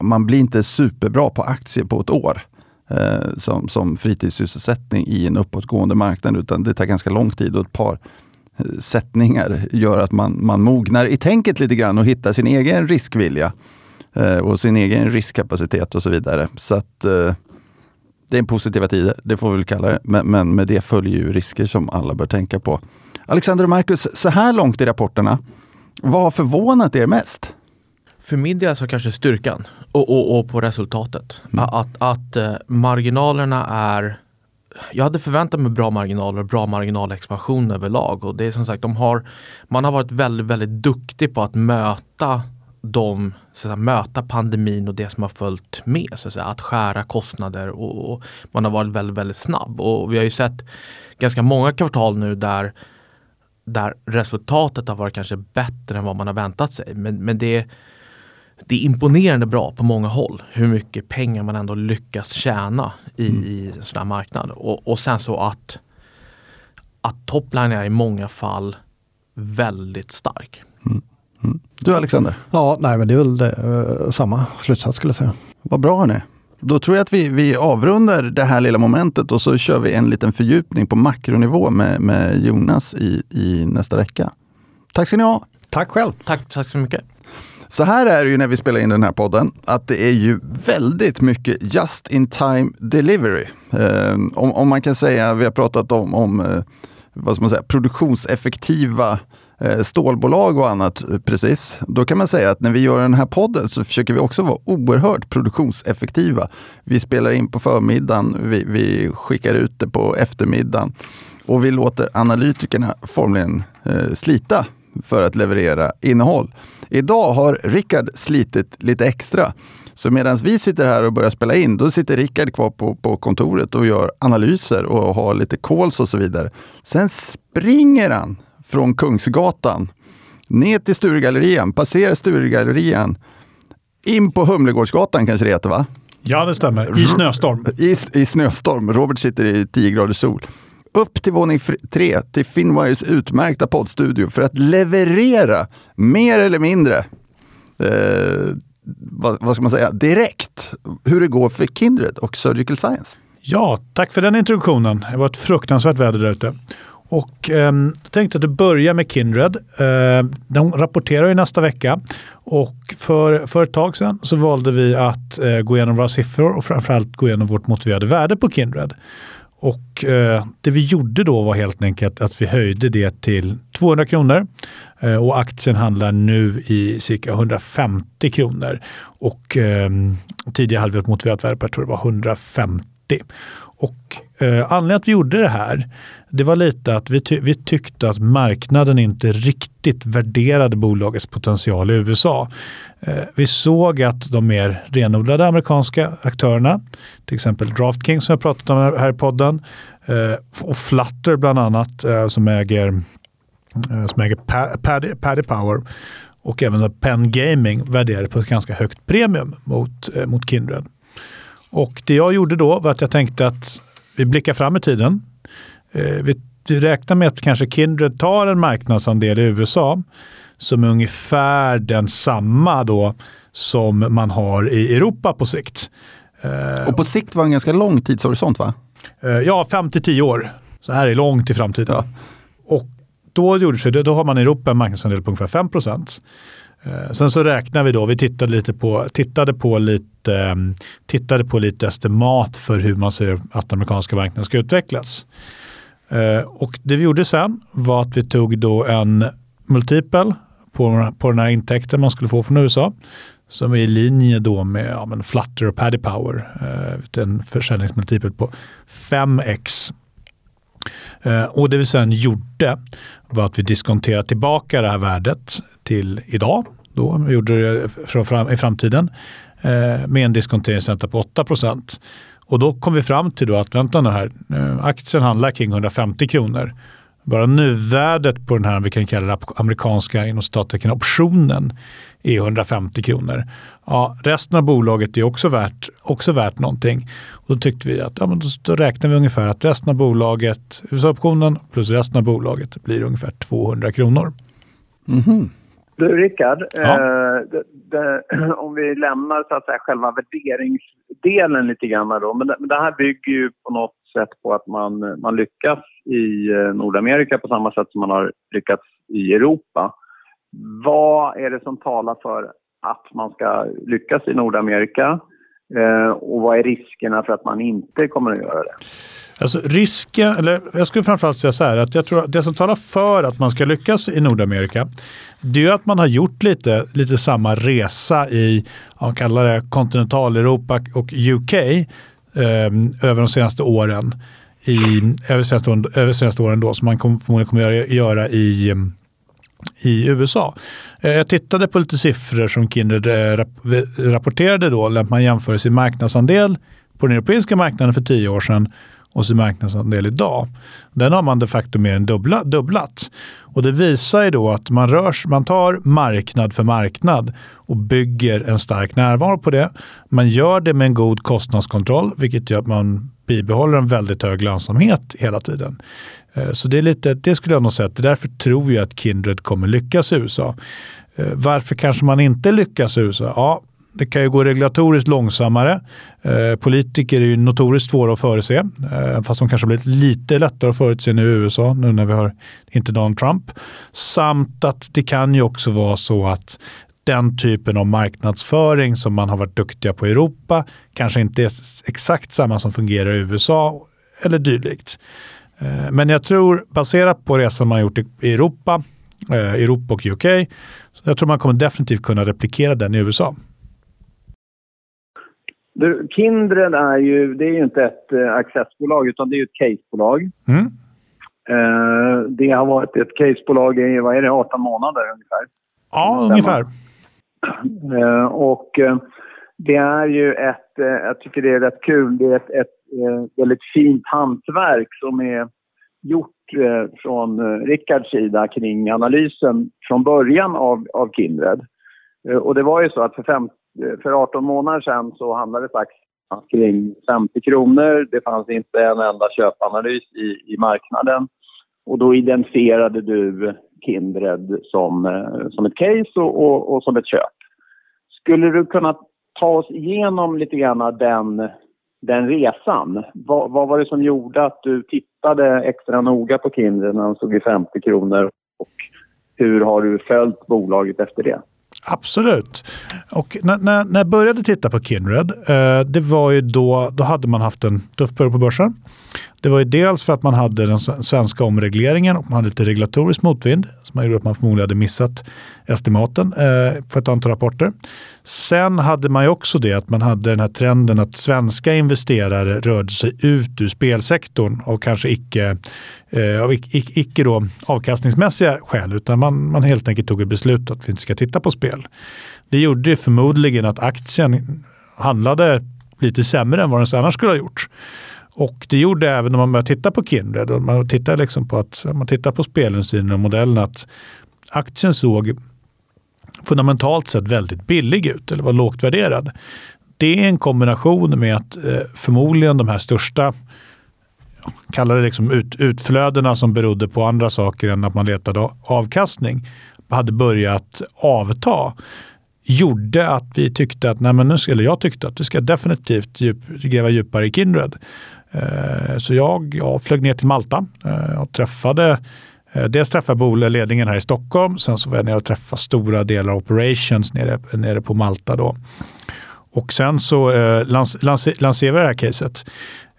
man blir inte superbra på aktier på ett år eh, som, som fritidssysselsättning i en uppåtgående marknad, utan det tar ganska lång tid och ett par eh, sättningar gör att man, man mognar i tänket lite grann och hittar sin egen riskvilja eh, och sin egen riskkapacitet och så vidare. Så att eh, det är en positiva tider, det får vi väl kalla det. Men, men med det följer ju risker som alla bör tänka på. Alexander och Marcus, så här långt i rapporterna, vad har förvånat er mest? För min del så kanske styrkan och, och, och på resultatet. Mm. Att, att uh, marginalerna är jag hade förväntat mig bra marginaler och bra marginalexpansion överlag. Och det är som sagt, de har, man har varit väldigt, väldigt duktig på att möta de, så att möta pandemin och det som har följt med. Så att, säga, att skära kostnader och, och, man har varit väldigt, väldigt snabb. Och vi har ju sett ganska många kvartal nu där där resultatet har varit kanske bättre än vad man har väntat sig. Men, men det, det är imponerande bra på många håll hur mycket pengar man ändå lyckas tjäna i, mm. i en sån här marknad. Och, och sen så att, att topline är i många fall väldigt stark. Mm. Mm. Du Alexander? Ja, nej men det är väl det, uh, samma slutsats skulle jag säga. Vad bra hörni. Då tror jag att vi, vi avrundar det här lilla momentet och så kör vi en liten fördjupning på makronivå med, med Jonas i, i nästa vecka. Tack ska ni ha! Tack själv! Tack, tack så mycket! Så här är det ju när vi spelar in den här podden, att det är ju väldigt mycket just in time delivery. Eh, om, om, man kan säga, vi har pratat om, om eh, vad ska man säga, produktionseffektiva Eh, Eh, stålbolag och annat eh, precis. Då kan man säga att när vi gör den här podden så försöker vi också vara oerhört produktionseffektiva. Vi spelar in på förmiddagen, vi, vi skickar ut det på eftermiddagen och vi låter analytikerna formligen eh, slita för att leverera innehåll. Idag har Rickard slitit lite extra. Så medan vi sitter här och börjar spela in, då sitter Rickard kvar på, på kontoret och gör analyser och har lite calls och så vidare. Sen springer han från Kungsgatan ner till Sturegallerian, passerar Sturegallerian, in på Humlegårdsgatan kanske det heter va? Ja, det stämmer. I snöstorm. I, I snöstorm. Robert sitter i 10 graders sol. Upp till våning tre, till Finwires utmärkta poddstudio för att leverera mer eller mindre, eh, vad, vad ska man säga, direkt hur det går för Kindred och Surgical Science. Ja, tack för den introduktionen. Det var ett fruktansvärt väder där ute. Och eh, jag tänkte att du börjar med Kindred. Eh, de rapporterar ju nästa vecka och för, för ett tag sedan så valde vi att eh, gå igenom våra siffror och framförallt gå igenom vårt motiverade värde på Kindred. Och eh, det vi gjorde då var helt enkelt att vi höjde det till 200 kronor eh, och aktien handlar nu i cirka 150 kronor. Och eh, tidigare hade vi ett motiverat värde på, jag tror det var 150. Och eh, anledningen att vi gjorde det här, det var lite att vi, ty vi tyckte att marknaden inte riktigt värderade bolagets potential i USA. Eh, vi såg att de mer renodlade amerikanska aktörerna, till exempel DraftKings som jag pratat om här i podden, eh, och Flutter bland annat eh, som äger, eh, som äger Paddy, Paddy Power och även Penn Gaming värderade på ett ganska högt premium mot, eh, mot Kindred. Och det jag gjorde då var att jag tänkte att vi blickar fram i tiden. Eh, vi, räknar med att kanske Kindred tar en marknadsandel i USA som är ungefär den samma då som man har i Europa på sikt. Eh, Och på sikt var en ganska lång tidshorisont va? Eh, ja, 5 till 10 år. Så här är långt i framtiden. Ja. Och då, gjorde det, då har man i Europa en marknadsandel på ungefär 5 procent. Eh, sen så räknar vi då, vi tittade lite på, tittade på lite, ehm, tittade på lite estimat för hur man ser att den amerikanska marknaden ska utvecklas. Eh, och det vi gjorde sen var att vi tog då en multipel på, på den här intäkten man skulle få från USA som är i linje då med ja, men Flutter och Paddy Power. Eh, en försäljningsmultipel på 5x. Och det vi sen gjorde var att vi diskonterade tillbaka det här värdet till idag. Då. Vi gjorde det fram, i framtiden eh, med en diskonteringsränta på 8% Och då kom vi fram till då att vänta nu här, eh, aktien handlar kring 150 kronor. Bara nuvärdet på den här, vi kan kalla det amerikanska inom optionen är 150 kronor. Ja, resten av bolaget är också värt, också värt någonting. Och då tyckte vi att ja, men då, då räknar vi ungefär att resten av bolaget, USA-optionen plus resten av bolaget blir ungefär 200 kronor. Mm -hmm. Du Rickard, ja. eh, det, det, *clears throat* om vi lämnar så att säga, själva värderingsdelen lite grann då. Men det, men det här bygger ju på något sätt på att man, man lyckas i eh, Nordamerika på samma sätt som man har lyckats i Europa. Vad är det som talar för att man ska lyckas i Nordamerika? Eh, och vad är riskerna för att man inte kommer att göra det? Alltså risken, eller jag skulle framförallt säga så här, att jag tror att det som talar för att man ska lyckas i Nordamerika, det är ju att man har gjort lite, lite samma resa i, man kallar det kontinentaleuropa och UK eh, över de senaste åren. I, över, senaste, över senaste åren då, som man kom, förmodligen kommer göra, göra i i USA. Eh, jag tittade på lite siffror som Kindred eh, rapporterade då, när man jämför sin marknadsandel på den europeiska marknaden för tio år sedan och sin marknadsandel idag. Den har man de facto mer än dubbla, dubblat. Och det visar ju då att man, rör, man tar marknad för marknad och bygger en stark närvaro på det. Man gör det med en god kostnadskontroll, vilket gör att man bibehåller en väldigt hög lönsamhet hela tiden. Eh, så det, är lite, det skulle jag nog säga, att därför tror jag att Kindred kommer lyckas i USA. Eh, varför kanske man inte lyckas i USA? Ja, det kan ju gå regulatoriskt långsammare. Eh, politiker är ju notoriskt svåra att förutse, eh, fast de kanske blivit lite lättare att förutse nu i USA, nu när vi har inte Donald Trump. Samt att det kan ju också vara så att den typen av marknadsföring som man har varit duktiga på i Europa kanske inte är exakt samma som fungerar i USA eller dylikt. Eh, men jag tror, baserat på resan man gjort i Europa, eh, Europa och UK, så jag tror man kommer definitivt kunna replikera den i USA. Kindred är ju, det är ju inte ett uh, accessbolag utan det är ett casebolag. Mm. Uh, det har varit ett casebolag i, vad är det, 18 månader ungefär? Ja, ungefär. Uh, och det är ju ett, jag tycker det är rätt kul, det är ett, ett eh, väldigt fint hantverk som är gjort eh, från eh, Rickards sida kring analysen från början av, av Kindred. Eh, och det var ju så att för, eh, Eh, för 18 månader sedan så handlades aktien kring 50 kronor. Det fanns inte en enda köpanalys i, i marknaden. Och då identifierade du Kindred som, eh, som ett case och, och, och som ett köp. Skulle du kunna ta oss igenom lite grann den den resan. Vad, vad, var det som gjorde att du tittade extra noga på Kindred när de stod i 50 kronor och hur har du följt bolaget efter det? Absolut. Och när, när, när jag började titta på Kindred, eh, det var ju då, då hade man haft en tuff period på börsen. Det var ju dels för att man hade den svenska omregleringen och man hade lite regulatorisk motvind som gjorde att man förmodligen hade missat estimaten eh, för ett antal rapporter. Sen hade man ju också det att man hade den här trenden att svenska investerare rörde sig ut ur spelsektorn av kanske icke, eh, av icke, icke då avkastningsmässiga skäl utan man, man helt enkelt tog ett beslut att vi inte ska titta på spel. Det gjorde förmodligen att aktien handlade lite sämre än vad den annars skulle ha gjort. Och det gjorde även när man började titta på Kindred, och man tittar liksom på, att, man tittar på spelinsynen och modellen, att aktien såg fundamentalt sett väldigt billig ut eller var lågt värderad. Det är en kombination med att eh, förmodligen de här största kallar det liksom ut, utflödena som berodde på andra saker än att man letade avkastning, hade börjat avta gjorde att vi tyckte att, nej men nu, eller jag tyckte att vi ska definitivt djup, gräva djupare i Kindred. Eh, så jag, jag flög ner till Malta eh, och träffade Eh, Dels träffade bolagledningen här i Stockholm, sen så var jag nere och träffade stora delar av operations nere, nere på Malta. Då. Och sen så eh, lans, lans, lanserade vi det här caset.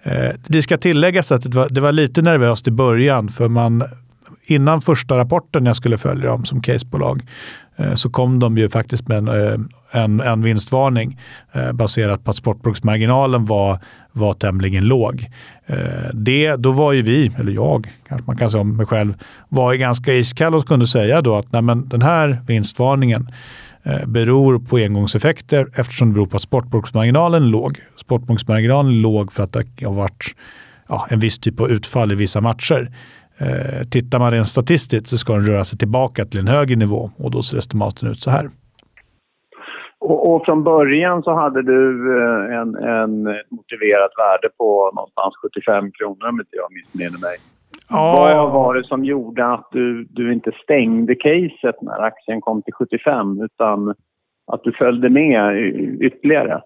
Eh, det ska tilläggas att det var, det var, lite nervöst i början för man innan första rapporten jag skulle följa dem som casebolag Eh, så kom de ju faktiskt med en, eh, en, en vinstvarning eh, baserat på att sportbruksmarginalen var, var tämligen låg. Det, då var ju vi, eller jag, kanske man kan säga om mig själv, var ju ganska iskall och kunde säga då att nej men, den här vinstvarningen beror på engångseffekter eftersom det beror på att sportbruksmarginalen är låg. Sportbruksmarginalen är låg för att det har varit ja, en viss typ av utfall i vissa matcher. Eh, tittar man rent statistiskt så ska den röra sig tillbaka till en högre nivå och då ser estimaten ut så här. Och, och, från början så hade du eh, en, en motiverat värde på någonstans 75 kronor om inte jag missminner mig. Ja. Vad var det som gjorde att du, du inte stängde caset när aktien kom till 75 utan att du följde med ytterligare?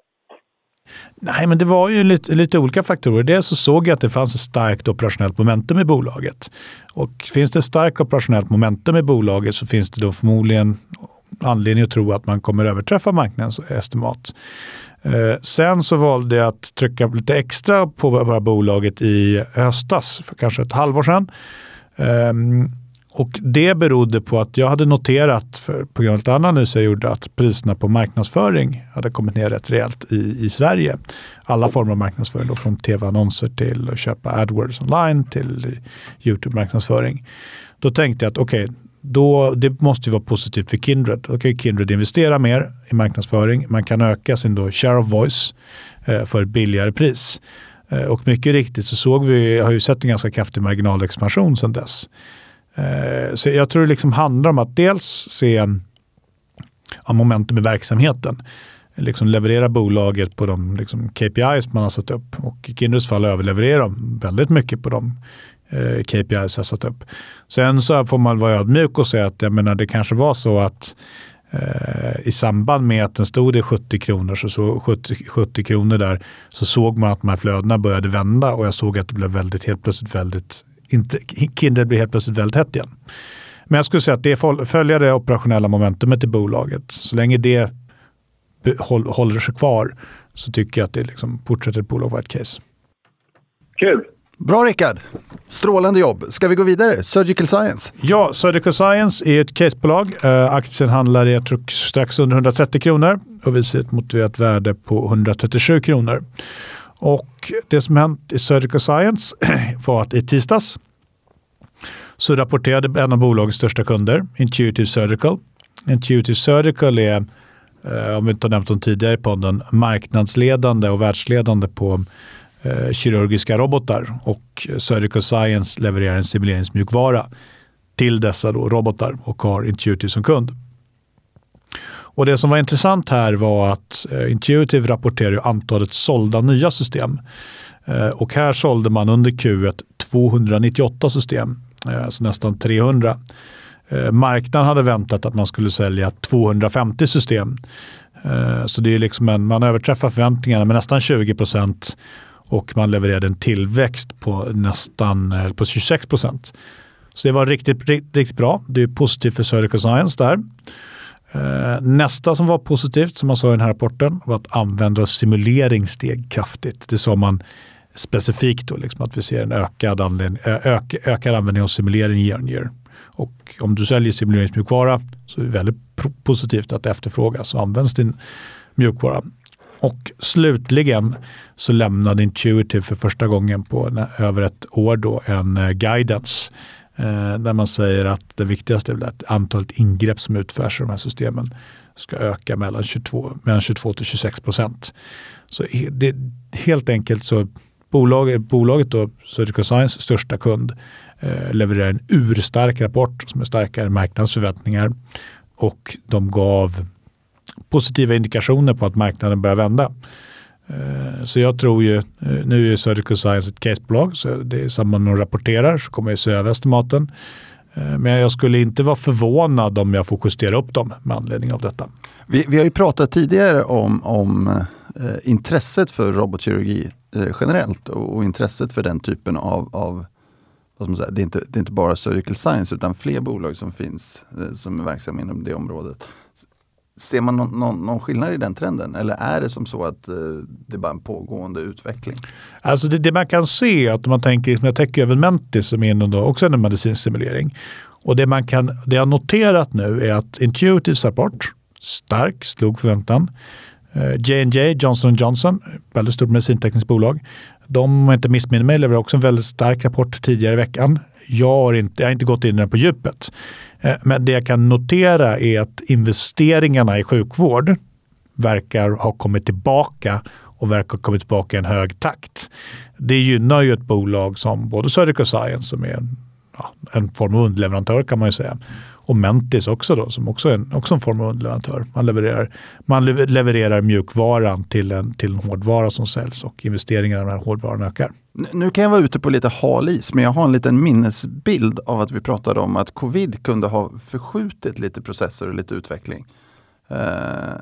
Nej, men det var ju lite, lite olika faktorer. Dels så såg jag att det fanns ett starkt operationellt momentum i bolaget. Och finns det ett starkt operationellt momentum i bolaget så finns det då förmodligen anledning att tro att man kommer överträffa marknadens estimat. Eh, sen så valde jag att trycka lite extra på bara bolaget i höstas, för kanske ett halvår sedan. Ehm, och det berodde på att jag hade noterat, för, på grund av ett annat analys jag gjorde, att priserna på marknadsföring hade kommit ner rätt rejält i, i Sverige. Alla former av marknadsföring, då, från tv-annonser till att köpa AdWords online till YouTube-marknadsföring. Då tänkte jag att okej, okay, det måste ju vara positivt för Kindred. Då kan Kindred investera mer i marknadsföring. Man kan öka sin då share of voice eh, för ett billigare pris. Eh, och mycket riktigt så såg vi, har ju sett en ganska kraftig marginalexpansion sedan dess. Eh, så jag tror det liksom handlar om att dels se ja, momentum i verksamheten. Liksom leverera bolaget på de liksom, KPIs man har satt upp. Och i Kindreds fall överlevererar de väldigt mycket på de eh, KPIs jag satt upp. Sen så får man vara ödmjuk och säga att jag menar, det kanske var så att eh, i samband med att den stod i 70 kronor, så, så 70, 70 kronor där, så såg man att de här flödena började vända och jag såg att det blev väldigt, helt plötsligt väldigt inte, Kindred blir helt plötsligt väldigt hett igen. Men jag skulle säga att det följer det operationella momentumet i bolaget. Så länge det håller sig kvar så tycker jag att det liksom fortsätter ett bolag vara ett case. Kul! Bra Rickard! Strålande jobb. Ska vi gå vidare? Surgical Science? Ja, Surgical Science är ett casebolag. Uh, aktien handlar i jag tror, strax under 130 kronor och vi ser ett motiverat värde på 137 kronor. Och det som hänt i Surgical Science *clears throat* var att i tisdags så rapporterade en av bolagets största kunder, Intuitive Surgical. Intuitive Surgical är, eh, om vi inte har nämnt dem tidigare i podden, marknadsledande och världsledande på eh, kirurgiska robotar och Surgical Science levererar en simuleringsmjukvara till dessa då robotar och har Intuitive som kund. Och Det som var intressant här var att eh, Intuitive rapporterar antalet sålda nya system. Eh, och här sålde man under Q1 298 system, alltså nästan 300. Marknaden hade väntat att man skulle sälja 250 system. Så det är liksom en, man överträffar förväntningarna med nästan 20 procent och man levererade en tillväxt på nästan på 26 procent. Så det var riktigt, riktigt bra. Det är positivt för Surgical Science där. Eh, nästa som var positivt, som man sa i den här rapporten, var att användare och simulering steg kraftigt. Det sa man specifikt då, liksom att vi ser en ökad, anledning, eh, ök, ökad användning av simulering year on year. Och om du säljer simuleringsmjukvara så är det väldigt positivt att det efterfrågas och används din mjukvara. Och slutligen så lämnade Intuitive för första gången på över ett år då en eh, guidance Eh, där man säger att det viktigaste är att antalet ingrepp som utförs i de här systemen ska öka mellan 22, mellan 22 till 26 procent. Så det, helt enkelt så bolaget, bolaget då, Surgical Science största kund, eh, levererar en urstark rapport som är starkare än marknadens förväntningar och de gav positiva indikationer på att marknaden börjar vända. Eh, så jag tror ju, eh, nu är Surgical Science ett casebolag, så det är samma när de rapporterar så kommer jag se över estimaten. Eh, men jag skulle inte vara förvånad om jag får justera upp dem med anledning av detta. Vi, vi har ju pratat tidigare om, om eh, intresset för robotkirurgi eh, generellt och, och, intresset för den typen av, av vad man säga, det, är inte, det är inte bara Surgical Science utan fler bolag som finns eh, som är verksamma inom det området. Ser man någon, någon, någon, skillnad i den trenden eller är det som så att eh, det är bara en pågående utveckling? Alltså det, det man kan se, att om man tänker, liksom jag tänker över Mentis som är då också en medicinsk simulering. Och det man kan, det jag noterat nu är att Intuitives rapport, stark, slog förväntan. Eh, J&J, Johnson Johnson, väldigt stort medicintekniskt bolag. De, om jag inte missminner mig, levererade också en väldigt stark rapport tidigare i veckan. Jag har inte, jag har inte gått in i den på djupet. Eh, men det jag kan notera är att investeringarna i sjukvård verkar ha kommit tillbaka och verkar ha kommit tillbaka i en hög takt. Det gynnar ju ett bolag som både Surgical Science, som är en, ja, en form av underleverantör kan man ju säga, och Mentis också då, som också är en, också en form av underleverantör. Man levererar, man levererar mjukvaran till en, till en hårdvara som säljs och investeringarna i den här hårdvaran ökar. Nu kan jag vara ute på lite hal is, men jag har en liten minnesbild av att vi pratade om att covid kunde ha förskjutit lite processer och lite utveckling. Uh,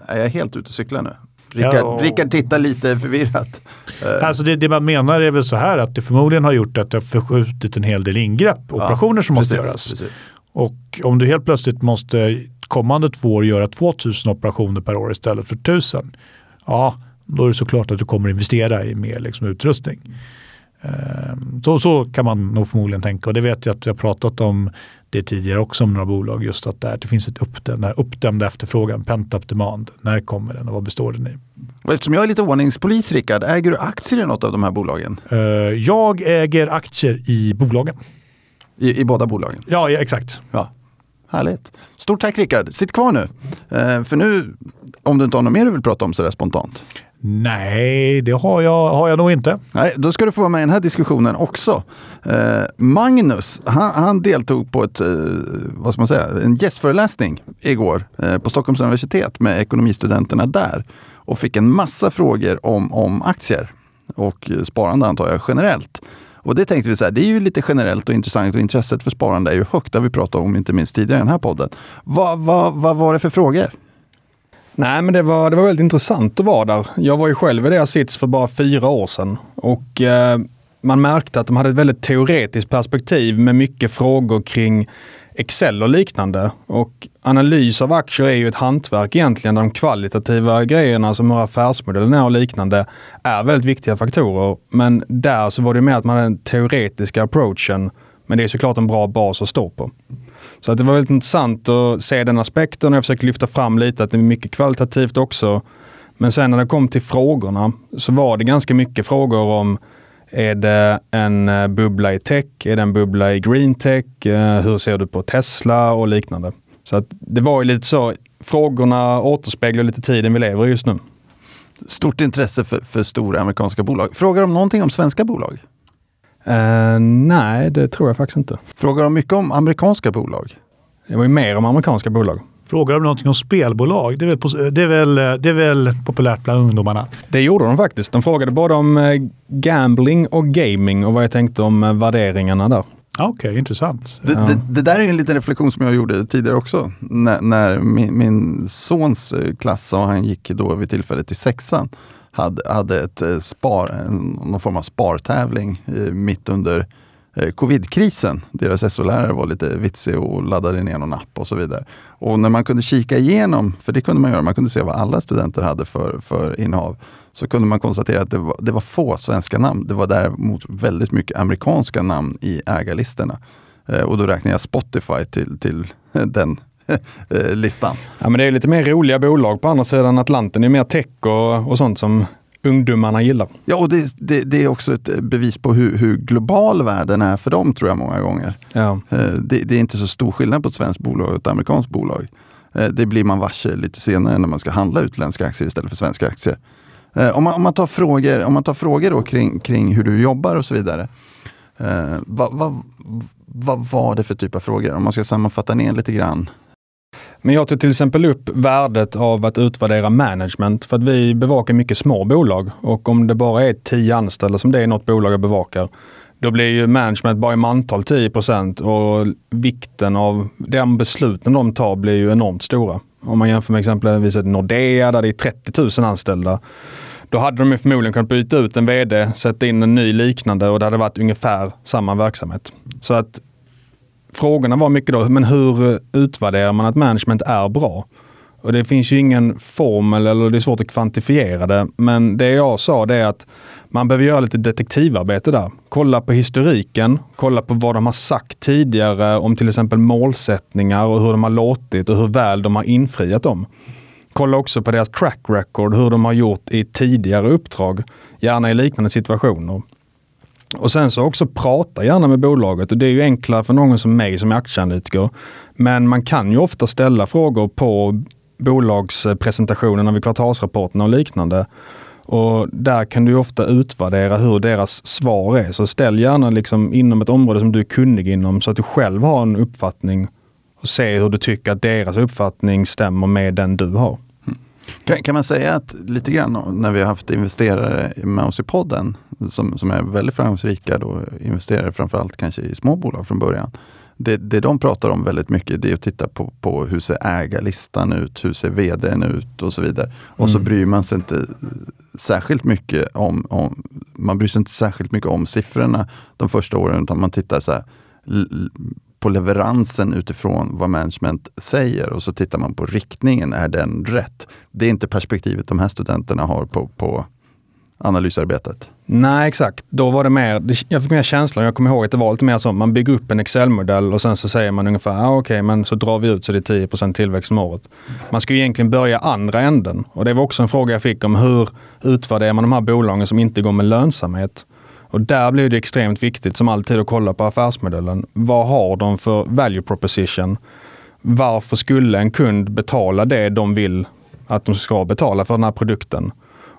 är jag helt ute och cyklar nu? Rickard, ja, och... Rickard tittar lite förvirrat. Uh. Alltså det, det, man menar är väl så här att det förmodligen har gjort att det har förskjutit en hel del ingrepp, operationer ja, som måste göras. Precis. Och om du helt plötsligt måste kommande två år göra 2000 operationer per år istället för 1000, ja, då är det såklart att du kommer investera i mer liksom, utrustning. Ehm, så, så kan man nog förmodligen tänka och det vet jag att vi har pratat om det tidigare också om några bolag. Just att där, det finns ett uppdämd, uppdämd efterfrågan, pent-up demand. När kommer den och vad består den i? Och eftersom jag är lite ordningspolis Rickard, äger du aktier i något av de här bolagen? Uh, jag äger aktier i bolagen. I, I båda bolagen? Ja, exakt. Ja. Härligt. Stort tack Rickard. Sitt kvar nu. Uh, för nu, om du inte har något mer du vill prata om sådär spontant. Nej, det har jag, har jag nog inte. Nej, då ska du få vara med i den här diskussionen också. Eh, Magnus, han, han, deltog på ett, eh, vad ska man säga, en gästföreläsning igår eh, på Stockholms universitet med ekonomistudenterna där och fick en massa frågor om, om aktier och sparande antar jag generellt. Och det tänkte vi så här, det är ju lite generellt och intressant och intresset för sparande är ju högt. Det har vi pratat om inte minst tidigare i den här podden. Vad, va, va var det för frågor? Nej, men det var, det var väldigt intressant att vara där. Jag var ju själv i deras sits för bara fyra år sedan och eh, man märkte att de hade ett väldigt teoretiskt perspektiv med mycket frågor kring Excel och liknande. Och analys av aktier är ju ett hantverk egentligen. De kvalitativa grejerna alltså som hur affärsmodellen är och liknande är väldigt viktiga faktorer. Men där så var det mer att man hade den teoretiska approachen. Men det är såklart en bra bas att stå på. Så att det var väldigt intressant att se den aspekten och jag försöker lyfta fram lite att det är mycket kvalitativt också. Men sen när det kom till frågorna så var det ganska mycket frågor om är det en eh, bubbla i tech? Är det en bubbla i green tech? Eh, hur ser du på Tesla och liknande? Så att det var ju lite så, frågorna återspeglar lite tiden vi lever i just nu. Stort intresse för, för stora amerikanska bolag. Frågar de någonting om svenska bolag? Uh, nej, det tror jag faktiskt inte. Frågar de mycket om amerikanska bolag? Det var ju mer om amerikanska bolag. Frågar de någonting om spelbolag? Det är, väl, det, är väl, det är väl populärt bland ungdomarna? Det gjorde de faktiskt. De frågade både om eh, gambling och gaming och vad jag tänkte om eh, värderingarna där. Okej, okay, intressant. Det, det, det, där är en liten reflektion som jag gjorde tidigare också. När, när min, min, sons klass, och han gick då vid tillfället i sexan, hade, hade ett eh, spar, någon form av spartävling eh, mitt under eh, Eh, covidkrisen. Deras SO-lärare var lite vitsig och laddade ner någon app och så vidare. Och när man kunde kika igenom, för det kunde man göra, man kunde se vad alla studenter hade för, för innehav, så kunde man konstatera att det var, det var få svenska namn. Det var däremot väldigt mycket amerikanska namn i ägarlistorna. Eh, och då räknar jag Spotify till, till *laughs* den eh, listan. Ja, men det är lite mer roliga bolag på andra sidan Atlanten. Det är mer tech och, och sånt som ungdomarna gillar. Ja, och det, det, det, är också ett bevis på hur, hur, global världen är för dem, tror jag många gånger. Ja. Eh, det, det, är inte så stor skillnad på ett svenskt bolag och ett amerikanskt bolag. Eh, det blir man varse lite senare när man ska handla utländska aktier istället för svenska aktier. Om man, om man tar frågor, om man tar frågor då kring, kring hur du jobbar och så vidare. vad, vad, vad var det för typ av frågor? Om man ska sammanfatta ner lite grann. Men jag tog till exempel upp värdet av att utvärdera management för att vi bevakar mycket små bolag och om det bara är tio anställda som det är något bolag jag bevakar, då blir ju management bara i mantal 10% och vikten av de besluten de tar blir ju enormt stora. Om man jämför med exempelvis ett Nordea där det är 30 000 anställda. Då hade de ju förmodligen kunnat byta ut en vd, sätta in en ny liknande och det hade varit ungefär samma verksamhet. Så att frågorna var mycket då, men hur eh, utvärderar man att management är bra? Och det finns ju ingen formel eller det är svårt att kvantifiera det. Men det jag sa det är att man behöver göra lite detektivarbete där. Kolla på historiken, kolla på vad de har sagt tidigare om till exempel målsättningar och hur de har låtit och hur väl de har infriat dem. Kolla också på deras track record, hur de har gjort i tidigare uppdrag, gärna i liknande situationer. Och sen så också prata gärna med bolaget och det är ju enklare för någon som mig som är aktieanalytiker. Men man kan ju ofta ställa frågor på bolagspresentationerna vid kvartalsrapporterna och liknande. Och där kan du ofta utvärdera hur deras svar är. Så ställ gärna liksom inom ett område som du är kunnig inom så att du själv har en uppfattning och se hur du tycker att deras uppfattning stämmer med den du har. Kan, kan man säga att lite grann när vi har haft investerare med oss i podden som, som är väldigt framgångsrika, då, investerare framförallt kanske i små bolag från början. Det, det de pratar om väldigt mycket det är att titta på, på hur ser ägarlistan ut, hur ser vdn ut och så vidare. Och mm. så bryr man sig inte särskilt mycket om, om, man bryr sig inte särskilt mycket om siffrorna de första åren utan man tittar så här, på leveransen utifrån vad management säger och så tittar man på riktningen, är den rätt? Det är inte perspektivet de här studenterna har på, på analysarbetet. Nej, exakt. Då var det mer, jag fick mer känslan, jag kommer ihåg att det var lite mer så, man bygger upp en Excel-modell och sen så säger man ungefär, ah, okej, okay, men så drar vi ut så det är 10 tillväxt om året. Man ska ju egentligen börja andra änden och det var också en fråga jag fick om hur utvärderar man de här bolagen som inte går med lönsamhet? Och där blir det extremt viktigt som alltid att kolla på affärsmodellen. Vad har de för value proposition? Varför skulle en kund betala det de vill att de ska betala för den här produkten?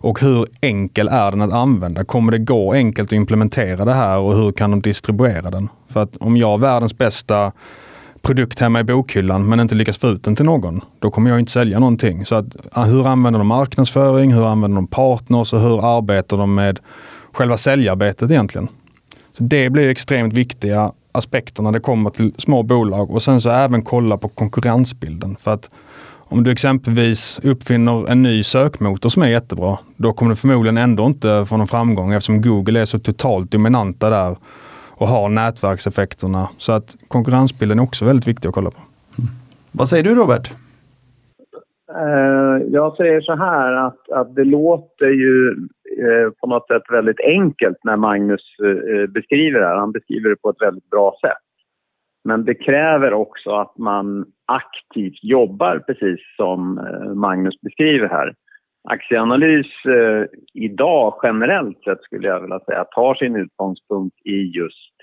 Och hur enkel är den att använda? Kommer det gå enkelt att implementera det här och hur kan de distribuera den? För att om jag har världens bästa produkt hemma i bokhyllan men inte lyckas få ut den till någon, då kommer jag inte sälja någonting. Så att, hur använder de marknadsföring? Hur använder de partners och hur arbetar de med själva säljarbetet egentligen. Så Det blir extremt viktiga aspekter när det kommer till små bolag och sen så även kolla på konkurrensbilden. För att om du exempelvis uppfinner en ny sökmotor som är jättebra, då kommer du förmodligen ändå inte få någon framgång eftersom Google är så totalt dominanta där och har nätverkseffekterna. Så att konkurrensbilden är också väldigt viktig att kolla på. Mm. Vad säger du Robert? Uh, jag säger så här att, att det låter ju uh, på något sätt väldigt enkelt när Magnus uh, beskriver det här. Han beskriver det på ett väldigt bra sätt. Men det kräver också att man aktivt jobbar precis som eh, Magnus beskriver här. Aktieanalys eh, idag generellt sett skulle jag vilja säga tar sin utgångspunkt i just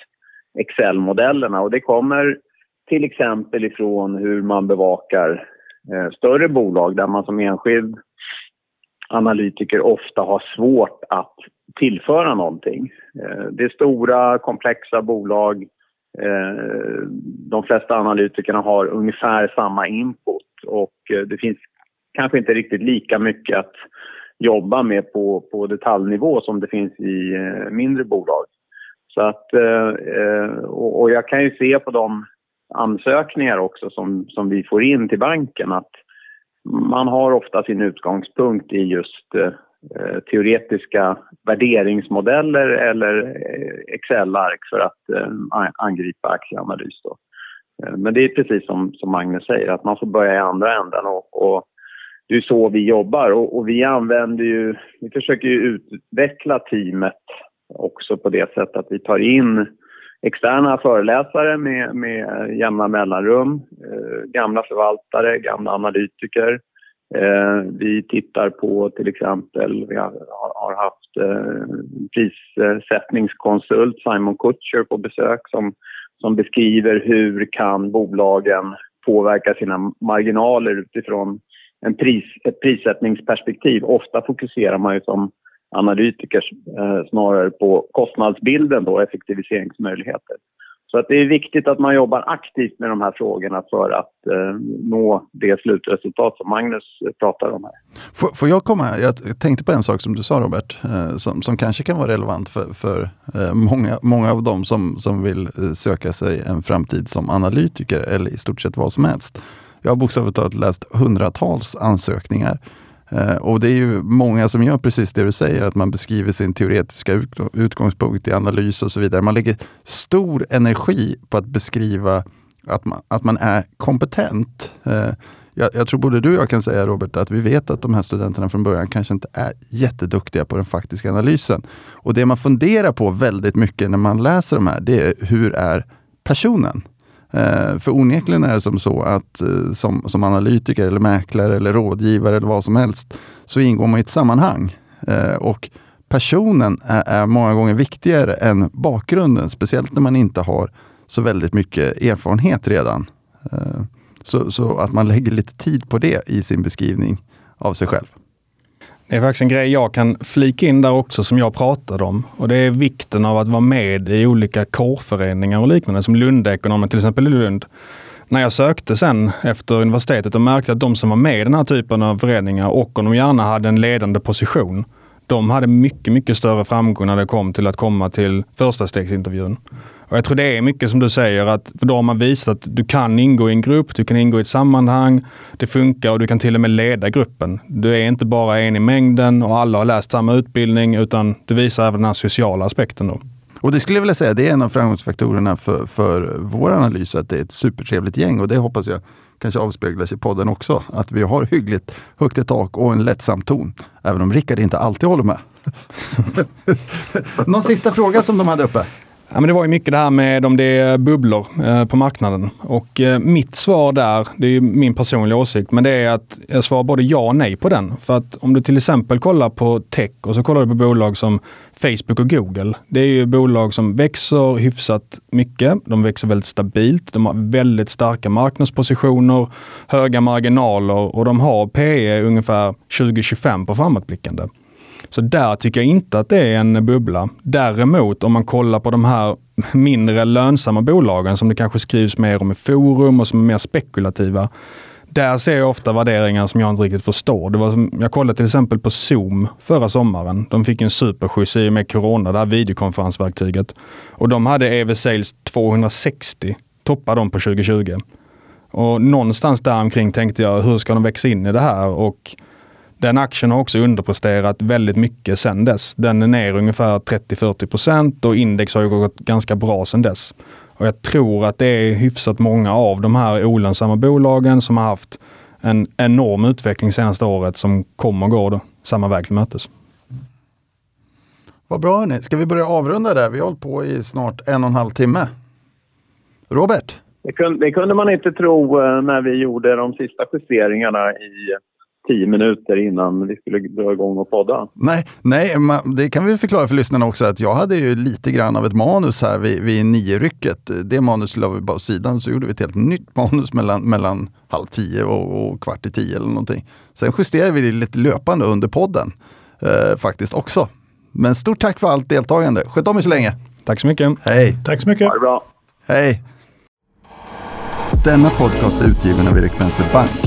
Excel-modellerna och det kommer till exempel ifrån hur man bevakar eh, större bolag där man som enskild analytiker ofta har svårt att tillföra någonting. Eh, det är stora, komplexa bolag. Eh, de flesta analytikerna har ungefär samma input och eh, det finns kanske inte riktigt lika mycket att jobba med på, på detaljnivå som det finns i eh, mindre bolag. Så att, och, jag kan ju se på de ansökningar också som, som vi får in till banken att man har ofta sin utgångspunkt i just Eh, teoretiska värderingsmodeller eller eh, Excel-ark för att eh, angripa aktieanalys. Då. Men det är precis som, som Magnus säger, att man får börja i andra änden och, och det är så vi jobbar och, och, vi använder ju, vi försöker ju utveckla teamet också på det sättet att vi tar in externa föreläsare med, med jämna mellanrum, eh, gamla förvaltare, gamla analytiker. Eh, vi tittar på till exempel, vi har, har haft eh, prissättningskonsult Simon Kutcher på besök som, som beskriver hur kan bolagen påverka sina marginaler utifrån en pris, ett prissättningsperspektiv. Ofta fokuserar man ju som analytiker eh, snarare på kostnadsbilden och effektiviseringsmöjligheter. Så att det är viktigt att man jobbar aktivt med de här frågorna för att eh, nå det slutresultat som Magnus eh, pratar om här. Får, får jag komma? Jag tänkte på en sak som du sa Robert, eh, som, som kanske kan vara relevant för, för eh, många, många av dem som, som vill eh, söka sig en framtid som analytiker eller i stort sett vad som helst. Jag har bokstavligt talat läst hundratals ansökningar Eh, och det är ju många som gör precis det du säger, att man beskriver sin teoretiska utgångspunkt i analys och så vidare. Man lägger stor energi på att beskriva att man, att man är kompetent. Eh, jag, jag, tror både du och jag kan säga Robert att vi vet att de här studenterna från början kanske inte är jätteduktiga på den faktiska analysen. Och det man funderar på väldigt mycket när man läser de här, det är hur är personen? Eh, för onekligen är det som så att eh, som, som analytiker eller mäklare eller rådgivare eller vad som helst så ingår man i ett sammanhang. Eh, och personen är, är, många gånger viktigare än bakgrunden, speciellt när man inte har så väldigt mycket erfarenhet redan. Så, så, att man lägger lite tid på det i sin beskrivning av sig själv. Det är faktiskt en grej jag kan flika in där också som jag pratade om. Och det är vikten av att vara med i olika kårföreningar och liknande, som Lundekonomen till exempel i Lund. När jag sökte sen efter universitetet och märkte att de som var med i den här typen av föreningar och om de gärna hade en ledande position, de hade mycket, mycket större framgång när det kom till att komma till första stegsintervjun. Och jag tror det är mycket som du säger, att för då har man visat att du kan ingå i en grupp, du kan ingå i ett sammanhang, det funkar och du kan till och med leda gruppen. Du är inte bara en i mängden och alla har läst samma utbildning, utan du visar även den här sociala aspekten. Då. Och det skulle jag vilja säga, det är en av framgångsfaktorerna för, för vår analys, att det är ett supertrevligt gäng och det hoppas jag kanske avspeglas i podden också. Att vi har hyggligt högt i tak och en lättsam ton. Även om Rickard inte alltid håller med. *laughs* Någon sista fråga som de hade uppe? Ja, men det var ju mycket det här med om det är bubblor eh, på marknaden. Och eh, mitt svar där, det är min personliga åsikt, men det är att jag svarar både ja och nej på den. För att om du till exempel kollar på tech och så kollar du på bolag som Facebook och Google. Det är ju bolag som växer hyfsat mycket. De växer väldigt stabilt. De har väldigt starka marknadspositioner, höga marginaler och de har PE ungefär 20-25 på framåtblickande. Så där tycker jag inte att det är en bubbla. Däremot om man kollar på de här mindre lönsamma bolagen som det kanske skrivs mer om i forum och som är mer spekulativa. Där ser jag ofta värderingar som jag inte riktigt förstår. Det var som, jag kollade till exempel på Zoom förra sommaren. De fick en superskjuts i och med corona, det här videokonferensverktyget. Och de hade EV Sales 260, toppade de på 2020. Och någonstans där omkring tänkte jag, hur ska de växa in i det här? Och den aktien har också underpresterat väldigt mycket sedan dess. Den är ner ungefär 30-40 procent och index har ju gått ganska bra sedan dess. Och jag tror att det är hyfsat många av de här olönsamma bolagen som har haft en enorm utveckling senaste året som kommer gå då, samma väg till mötes. Vad bra hörni. Ska vi börja avrunda där? Vi har hållit på i snart en och en halv timme. Robert? Det kunde, det kunde man inte tro eh, när vi gjorde de sista justeringarna i tio minuter innan vi skulle dra igång och podda. Nej, nej det kan vi förklara för lyssnarna också att jag hade ju lite grann av ett manus här vid, vid nio-rycket. Det manus la vi bara åt sidan så gjorde vi ett helt nytt manus mellan, mellan halv tio och, och kvart i tio eller någonting. Sen justerade vi det lite löpande under podden eh, faktiskt också. Men stort tack för allt deltagande. Sköt om er så länge. Tack så mycket. Hej. Tack så mycket. Ha det bra. Hej. Denna podcast är utgiven av Erik Penser Bank